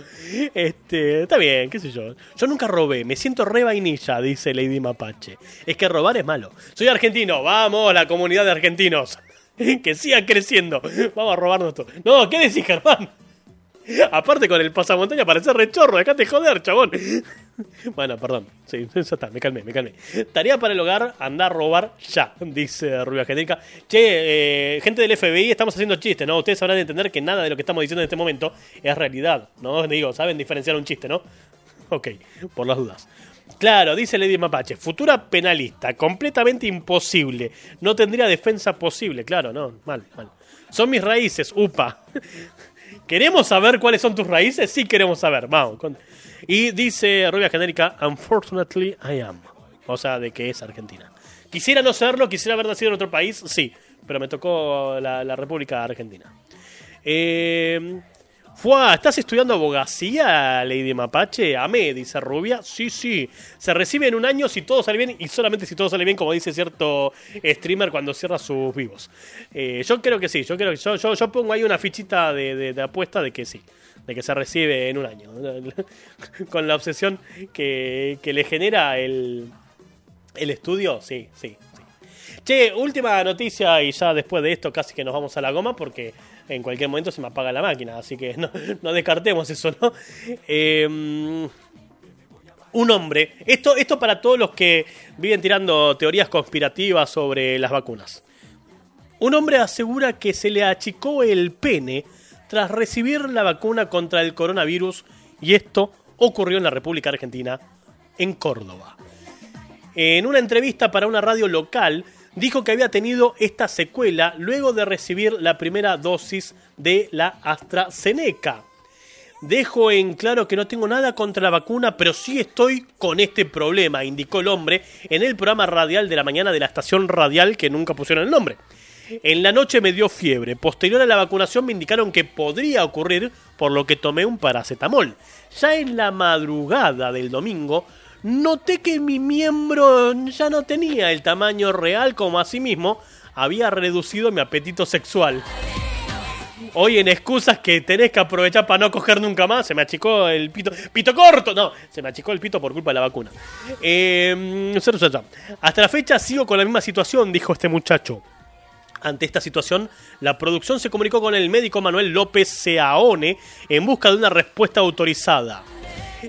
este, está bien, qué sé yo. Yo nunca robé, me siento re vainilla, dice Lady Mapache. Es que robar es malo. Soy argentino, vamos, la comunidad de argentinos. Que sigan creciendo. Vamos a robarnos todo. No, ¿qué decís, Germán? Aparte con el pasamontaña parece rechorro, acá te joder, chabón. Bueno, perdón. Sí, ya está, me calmé, me calmé. Tarea para el hogar, andar a robar ya, dice Rubia Genérica. Che, eh, gente del FBI, estamos haciendo chistes, ¿no? Ustedes sabrán entender que nada de lo que estamos diciendo en este momento es realidad, ¿no? Digo, saben diferenciar un chiste, ¿no? Ok, por las dudas. Claro, dice Lady Mapache, futura penalista, completamente imposible. No tendría defensa posible, claro, no, mal, mal. Son mis raíces, upa. ¿Queremos saber cuáles son tus raíces? Sí queremos saber, vamos. con- Y dice Rubia Genérica, unfortunately I am. O sea, de que es Argentina. Quisiera no serlo, quisiera haber nacido en otro país, sí, pero me tocó la, la República Argentina. Eh, Fua, ¿estás estudiando abogacía, Lady Mapache? Amé, dice Rubia. Sí, sí. Se recibe en un año si todo sale bien y solamente si todo sale bien, como dice cierto streamer cuando cierra sus vivos. Eh, yo creo que sí. Yo creo que yo, yo, yo pongo ahí una fichita de, de- apuesta de que sí. de que se recibe en un año. Con la obsesión que, que le genera el, el estudio, sí, sí, sí. Che, última noticia y ya después de esto casi que nos vamos a la goma porque en cualquier momento se me apaga la máquina, así que no, descartemos eso, ¿no? Eh, un hombre, esto, esto para todos los que viven tirando teorías conspirativas sobre las vacunas. Un hombre asegura que se le achicó el pene tras recibir la vacuna contra el coronavirus y esto ocurrió en la República Argentina, en Córdoba. En una entrevista para una radio local, dijo que había tenido esta secuela luego de recibir la primera dosis de la AstraZeneca. Dejo en claro que no tengo nada contra la vacuna, pero sí estoy con este problema, indicó el hombre en el programa radial de la mañana de la estación radial que nunca pusieron el nombre. En la noche me dio fiebre. Posterior a la vacunación me indicaron que podría ocurrir, por lo que tomé un paracetamol. Ya en la madrugada del domingo, noté que mi miembro ya no tenía el tamaño real como asimismo había reducido mi apetito sexual. Hoy en excusas que tenés que aprovechar para no coger nunca más, se me achicó el pito. ¡Pito corto! No, se me achicó el pito por culpa de la vacuna. Eh, hasta la fecha sigo con la misma situación, dijo este muchacho. Ante esta situación, la producción se comunicó con el médico Manuel López Seaone en busca de una respuesta autorizada.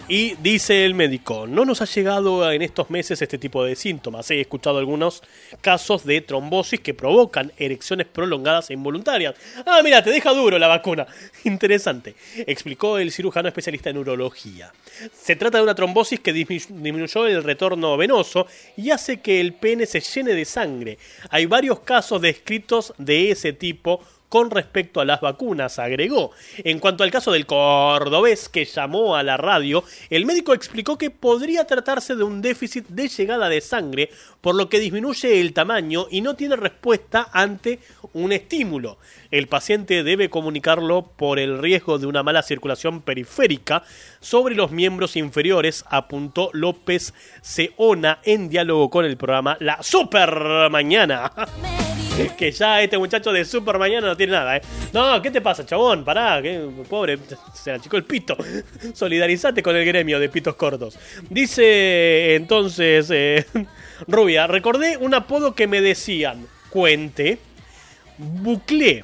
Y dice el médico, no nos ha llegado en estos meses este tipo de síntomas. He escuchado algunos casos de trombosis que provocan erecciones prolongadas e involuntarias. Ah, mira, te deja duro la vacuna. Interesante, explicó el cirujano especialista en urología. Se trata de una trombosis que dismi- disminuyó el retorno venoso y hace que el pene se llene de sangre. Hay varios casos descritos de ese tipo con respecto a las vacunas, agregó. En cuanto al caso del cordobés que llamó a la radio, el médico explicó que podría tratarse de un déficit de llegada de sangre, por lo que disminuye el tamaño y no tiene respuesta ante un estímulo. El paciente debe comunicarlo por el riesgo de una mala circulación periférica sobre los miembros inferiores, apuntó López Seona en diálogo con el programa La Super Mañana. Que ya este muchacho de Super Mañana no tiene nada, ¿eh? No, ¿qué te pasa, chabón? Pará, que pobre, se le achicó el pito. Solidarizate con el gremio de pitos cortos. Dice entonces eh, Rubia, recordé un apodo que me decían, cuente, buclé,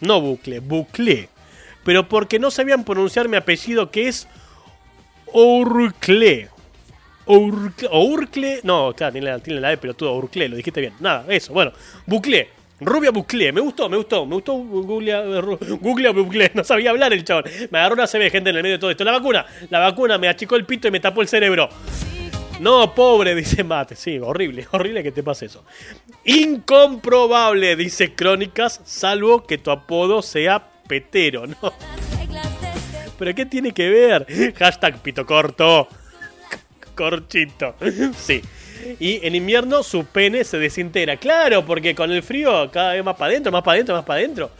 no bucle, buclé, pero porque no sabían pronunciar mi apellido que es Urcle. Urcle, o Urcle, no, claro, tiene la, tiene la E, pero tú Urcle, lo dijiste bien. Nada, eso, bueno, Buclé, Rubia Buclé, me gustó, me gustó, me gustó Google, Google Buclé, no sabía hablar el chabón. Me agarró una CB, gente, en el medio de todo esto. La vacuna, la vacuna me achicó el pito y me tapó el cerebro. No, pobre, dice Mate. Sí, horrible, horrible que te pase eso. Incomprobable, dice Crónicas, salvo que tu apodo sea petero, ¿no? ¿Pero qué tiene que ver? Hashtag pito corto. Corchito. Sí. Y en invierno su pene se desintegra. Claro, porque con el frío cada vez más para adentro, más para adentro, más para adentro.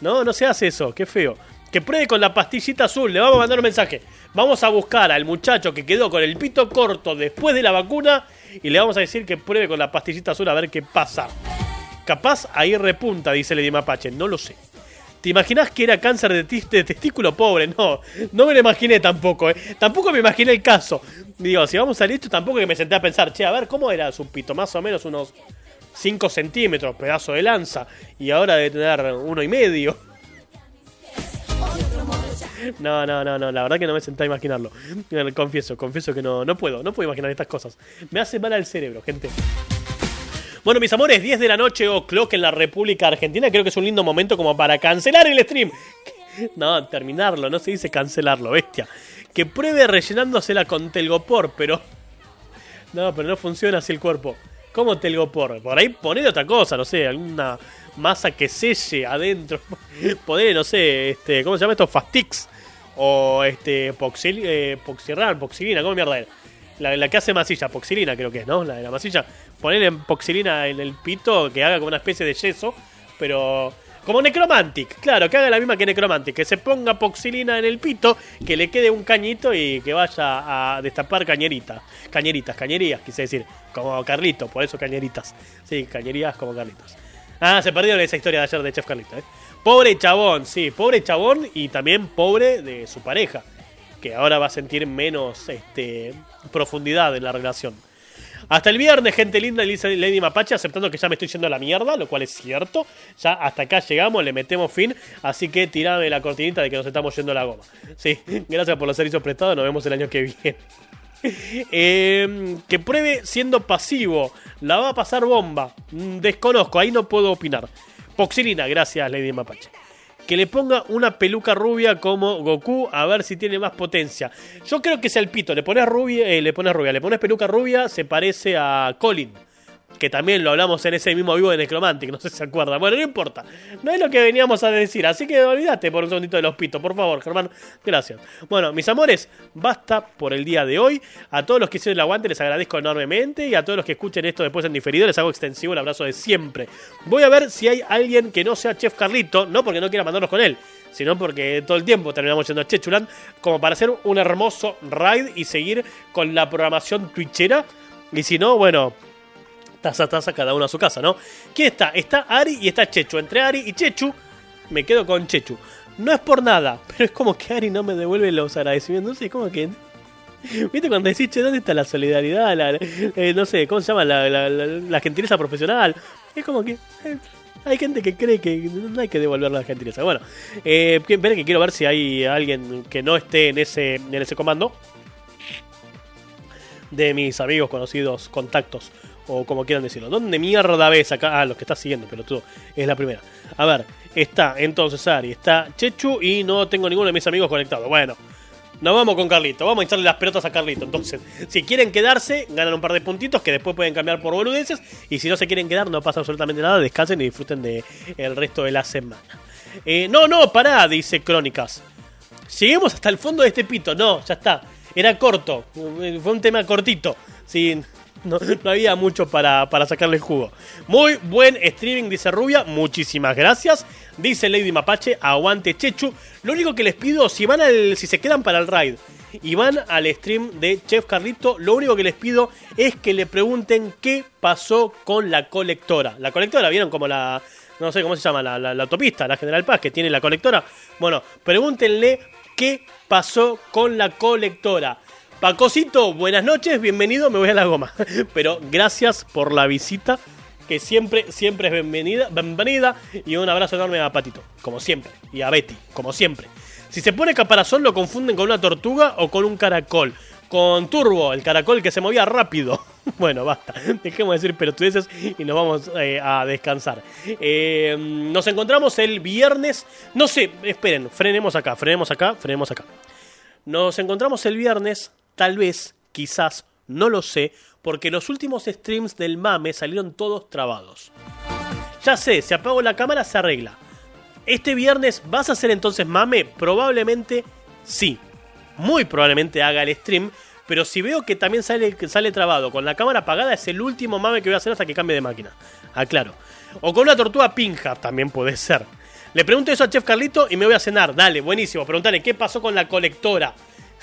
No, no se hace eso, qué feo. Que pruebe con la pastillita azul, le vamos a mandar un mensaje. Vamos a buscar al muchacho que quedó con el pito corto después de la vacuna y le vamos a decir que pruebe con la pastillita azul a ver qué pasa. Capaz ahí repunta, dice Lady Mapache, no lo sé. ¿Te imaginas que era cáncer de, testículo pobre? No, no me lo imaginé tampoco, ¿eh? Tampoco me imaginé el caso. Digo, si vamos a salir esto, tampoco que me senté a pensar, che, a ver, ¿cómo era su pito? Más o menos unos 5 centímetros, pedazo de lanza. Y ahora debe tener uno y medio. No, no, no, no, la verdad que no me senté a imaginarlo. Confieso, confieso que no, no puedo, no puedo imaginar estas cosas. Me hace mal al cerebro, gente. Bueno, mis amores, 10 de la noche o clock en la República Argentina. Creo que es un lindo momento como para cancelar el stream. No, terminarlo, no se dice cancelarlo, bestia. Que pruebe rellenándosela con telgopor, pero. No, pero no funciona así el cuerpo. ¿Cómo telgopor? Por ahí ponele otra cosa, no sé, alguna masa que selle adentro. Ponele, no sé, este, ¿cómo se llama esto? Fastix. O este, poxil, eh, poxirran, poxilina, ¿cómo mierda era? La, la que hace masilla, poxilina creo que es, ¿no? La de la masilla. Ponerle poxilina en el pito que haga como una especie de yeso, pero como Necromantic, claro, que haga la misma que Necromantic, que se ponga poxilina en el pito, que le quede un cañito y que vaya a destapar cañeritas, cañeritas, cañerías, quise decir, como Carlitos, por eso cañeritas. Sí, cañerías como Carlitos. Ah, se perdieron esa historia de ayer de Chef Carlito, ¿eh? Pobre chabón, sí, pobre chabón y también pobre de su pareja, que ahora va a sentir menos este, profundidad en la relación. Hasta el viernes, gente linda, dice Lady Mapache, aceptando que ya me estoy yendo a la mierda, lo cual es cierto. Ya hasta acá llegamos, le metemos fin, así que tirame la cortinita de que nos estamos yendo a la goma. Sí, gracias por los servicios prestados, nos vemos el año que viene. Eh, que pruebe siendo pasivo. La va a pasar bomba. Mm, Desconozco, ahí no puedo opinar. Poxilina, gracias Lady Mapache. Que le ponga una peluca rubia como Goku a ver si tiene más potencia. Yo creo que es el pito. Le pones rubia, eh, le pones rubia, le pones peluca rubia, se parece a Colin. Que también lo hablamos en ese mismo vivo de Necromantic, no sé si se acuerdan. Bueno, no importa. No es lo que veníamos a decir. Así que olvídate por un segundito de los pitos, por favor, Germán. Gracias. Bueno, mis amores, basta por el día de hoy. A todos los que hicieron el aguante les agradezco enormemente. Y a todos los que escuchen esto después en diferido les hago extensivo el abrazo de siempre. Voy a ver si hay alguien que no sea Chef Carlito. No porque no quiera mandarnos con él sino porque todo el tiempo terminamos yendo a Chechuland, como para hacer un hermoso raid y seguir con la programación twitchera. Y si no, bueno, taza a taza cada uno a su casa, ¿no? ¿Quién está? Está Ari y está Chechu. Entre Ari y Chechu, me quedo con Chechu. No es por nada, pero es como que Ari no me devuelve los agradecimientos. No sé, como que. ¿Viste cuando decís, che, ¿dónde está la solidaridad? La, eh, no sé, ¿cómo se llama? La, la, gentileza profesional. Es como que. eh, hay gente que cree que no hay que devolver la gentileza. Bueno, eh, que quiero ver si hay alguien que no esté en ese, en ese comando. De mis amigos, conocidos, contactos, o como quieran decirlo. ¿Dónde mierda ves acá? Ah, los que estás siguiendo, pero tú, es la primera. A ver, está entonces Ari, está Chechu y no tengo ninguno de mis amigos conectados. Bueno, nos vamos con Carlito, vamos a echarle las pelotas a Carlito. Entonces, si quieren quedarse, ganan un par de puntitos que después pueden cambiar por boludeces. Y si no se quieren quedar, no pasa absolutamente nada, descansen y disfruten de el resto de la semana. Eh, no, no, pará, dice Crónicas. Lleguemos hasta el fondo de este pito. No, ya está. Era corto. Fue un tema cortito. Sí, no, había mucho para, para sacarle el jugo. Muy buen streaming, dice Rubia. Muchísimas gracias. Dice Lady Mapache, aguante Chechu. Lo único que les pido, si van al, si se quedan para el raid y van al stream de Chef Carlito, lo único que les pido es que le pregunten qué pasó con la colectora. La colectora, ¿vieron como la, no sé cómo se llama, la, la- la autopista, la General Paz, que tiene la colectora. Bueno, pregúntenle qué pasó con la colectora. Pacosito, buenas noches, bienvenido, me voy a la goma. Pero gracias por la visita, que siempre, siempre es bienvenida, bienvenida. Y un abrazo enorme a Patito, como siempre. Y a Betty, como siempre. Si se pone caparazón lo confunden con una tortuga o con un caracol. Con Turbo, el caracol que se movía rápido. Bueno, basta. Dejemos de decir pelotudeces y nos vamos eh, a descansar. Eh, nos encontramos el viernes. No sé, esperen, frenemos acá, frenemos acá, frenemos acá. Nos encontramos el viernes, tal vez, quizás, no lo sé, porque los últimos streams del mame salieron todos trabados. Ya sé, si apago la cámara se arregla. Este viernes vas a hacer entonces mame, probablemente sí. Muy probablemente haga el stream, pero si veo que también sale, sale trabado con la cámara apagada, es el último mame que voy a hacer hasta que cambie de máquina. Aclaro. O con una tortuga pinja, también puede ser. Le pregunto eso a Chef Carlito y me voy a cenar. Dale, buenísimo. Preguntale qué pasó con la colectora.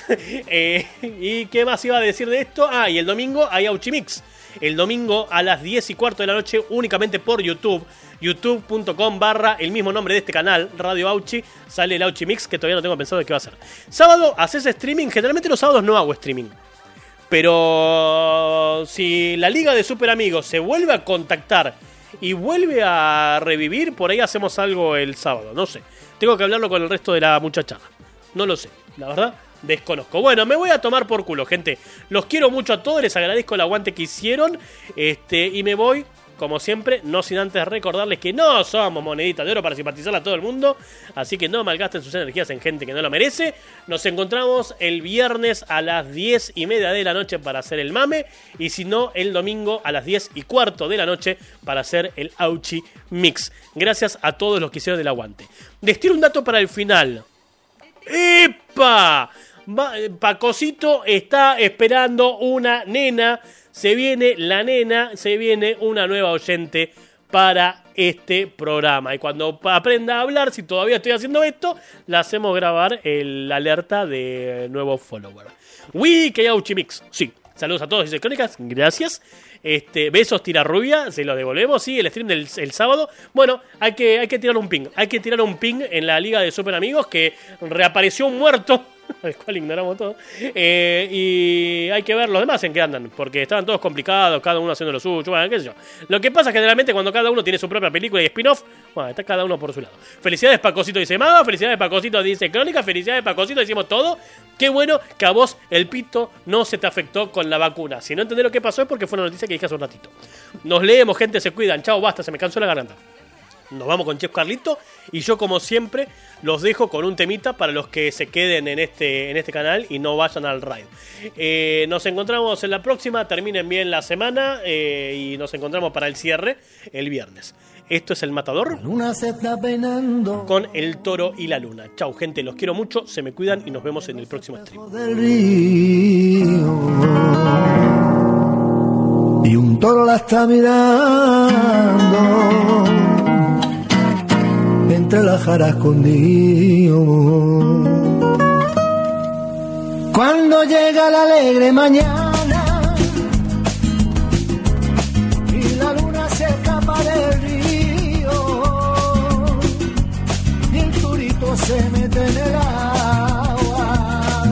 Eh, ¿Y qué más iba a decir de esto? Ah, y el domingo hay Auchimix. El domingo a las 10 y cuarto de la noche únicamente por YouTube. youtube.com barra el mismo nombre de este canal, Radio Auchi. Sale el Auchimix que todavía no tengo pensado de qué va a ser. Sábado, ¿haces streaming? Generalmente los sábados no hago streaming. Pero si la Liga de Super Amigos se vuelve a contactar y vuelve a revivir, por ahí hacemos algo el sábado. No sé. Tengo que hablarlo con el resto de la muchachada. No lo sé. La verdad, desconozco. Bueno, me voy a tomar por culo, gente. Los quiero mucho a todos, les agradezco el aguante que hicieron. Este, y me voy, como siempre, no sin antes recordarles que no somos moneditas de oro para simpatizar a todo el mundo. Así que no malgasten sus energías en gente que no lo merece. Nos encontramos el viernes a las 10 y media de la noche para hacer el mame. Y si no, el domingo a las 10 y cuarto de la noche para hacer el Auchi Mix. Gracias a todos los que hicieron el aguante. Les tiro un dato para el final. ¡Epa! Va- Pacosito está esperando una nena. Se viene la nena, se viene una nueva oyente para este programa. Y cuando aprenda a hablar, si todavía estoy haciendo esto, la hacemos grabar el alerta de nuevo follower. Wii que Mix. Sí. Saludos a todos, dice Crónicas. Gracias. Este, besos tira rubia, se lo devolvemos, sí, el stream del el sábado. Bueno, hay que, hay que tirar un ping. Hay que tirar un ping en la Liga de Super Amigos que reapareció un muerto. Al cual ignoramos todo. Eh, y hay que ver los demás en qué andan. Porque estaban todos complicados, cada uno haciendo lo suyo. Bueno, qué sé yo. Lo que pasa generalmente cuando cada uno tiene su propia película y spin-off, bueno, está cada uno por su lado. Felicidades Pacosito dice Mago, felicidades Pacosito dice Crónica, felicidades Pacosito decimos todo. Qué bueno que a vos el pito no se te afectó con la vacuna. Si no entendés lo que pasó es porque fue una noticia que dije hace un ratito. Nos leemos, gente, se cuidan. Chao, basta, se me cansó la garganta. Nos vamos con Chef Carlito y yo como siempre los dejo con un temita para los que se queden en este, en este canal y no vayan al raid. Eh, nos encontramos en la próxima, terminen bien la semana eh, y nos encontramos para el cierre el viernes. Esto es El Matador Luna se está peinando con El Toro y la Luna. Chau gente, los quiero mucho, se me cuidan y nos vemos en el próximo stream. del río y un toro la está mirando entre las jaras escondido. Cuando llega la alegre mañana y la luna se escapa del río y el turito se mete en el agua,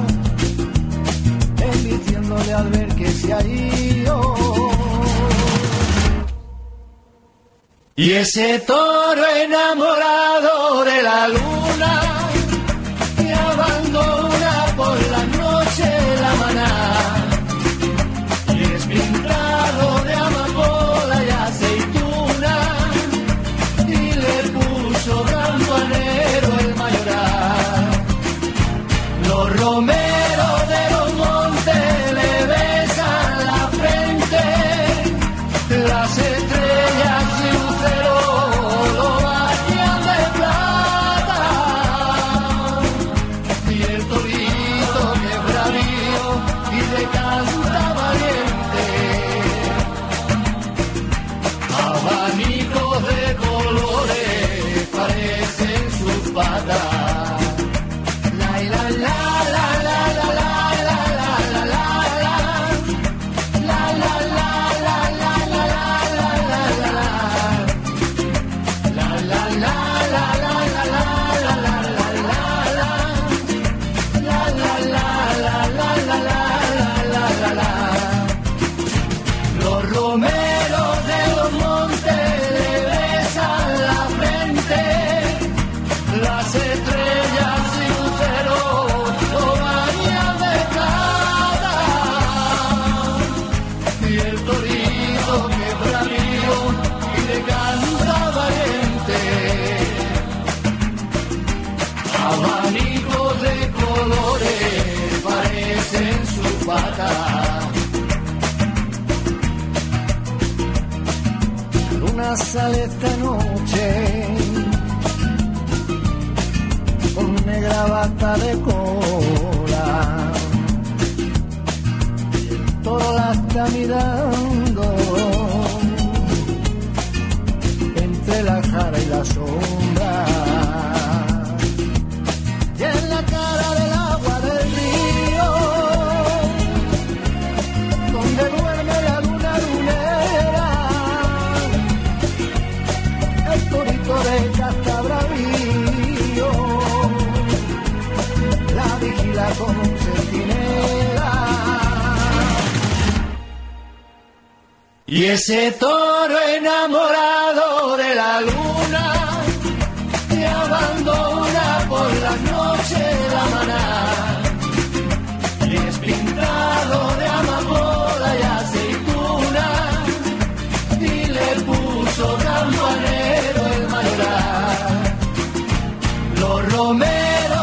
embistiéndole al ver que se ha ido. Y ese toro enamorado de la luna luna sale esta noche negra bata de cola. Toro la está mirando entre la jara y la sombra. Y ese toro enamorado de la luna que abandona por la noche la maná y es pintado de amapola y aceituna y le puso campanero el mayoral. Los romeros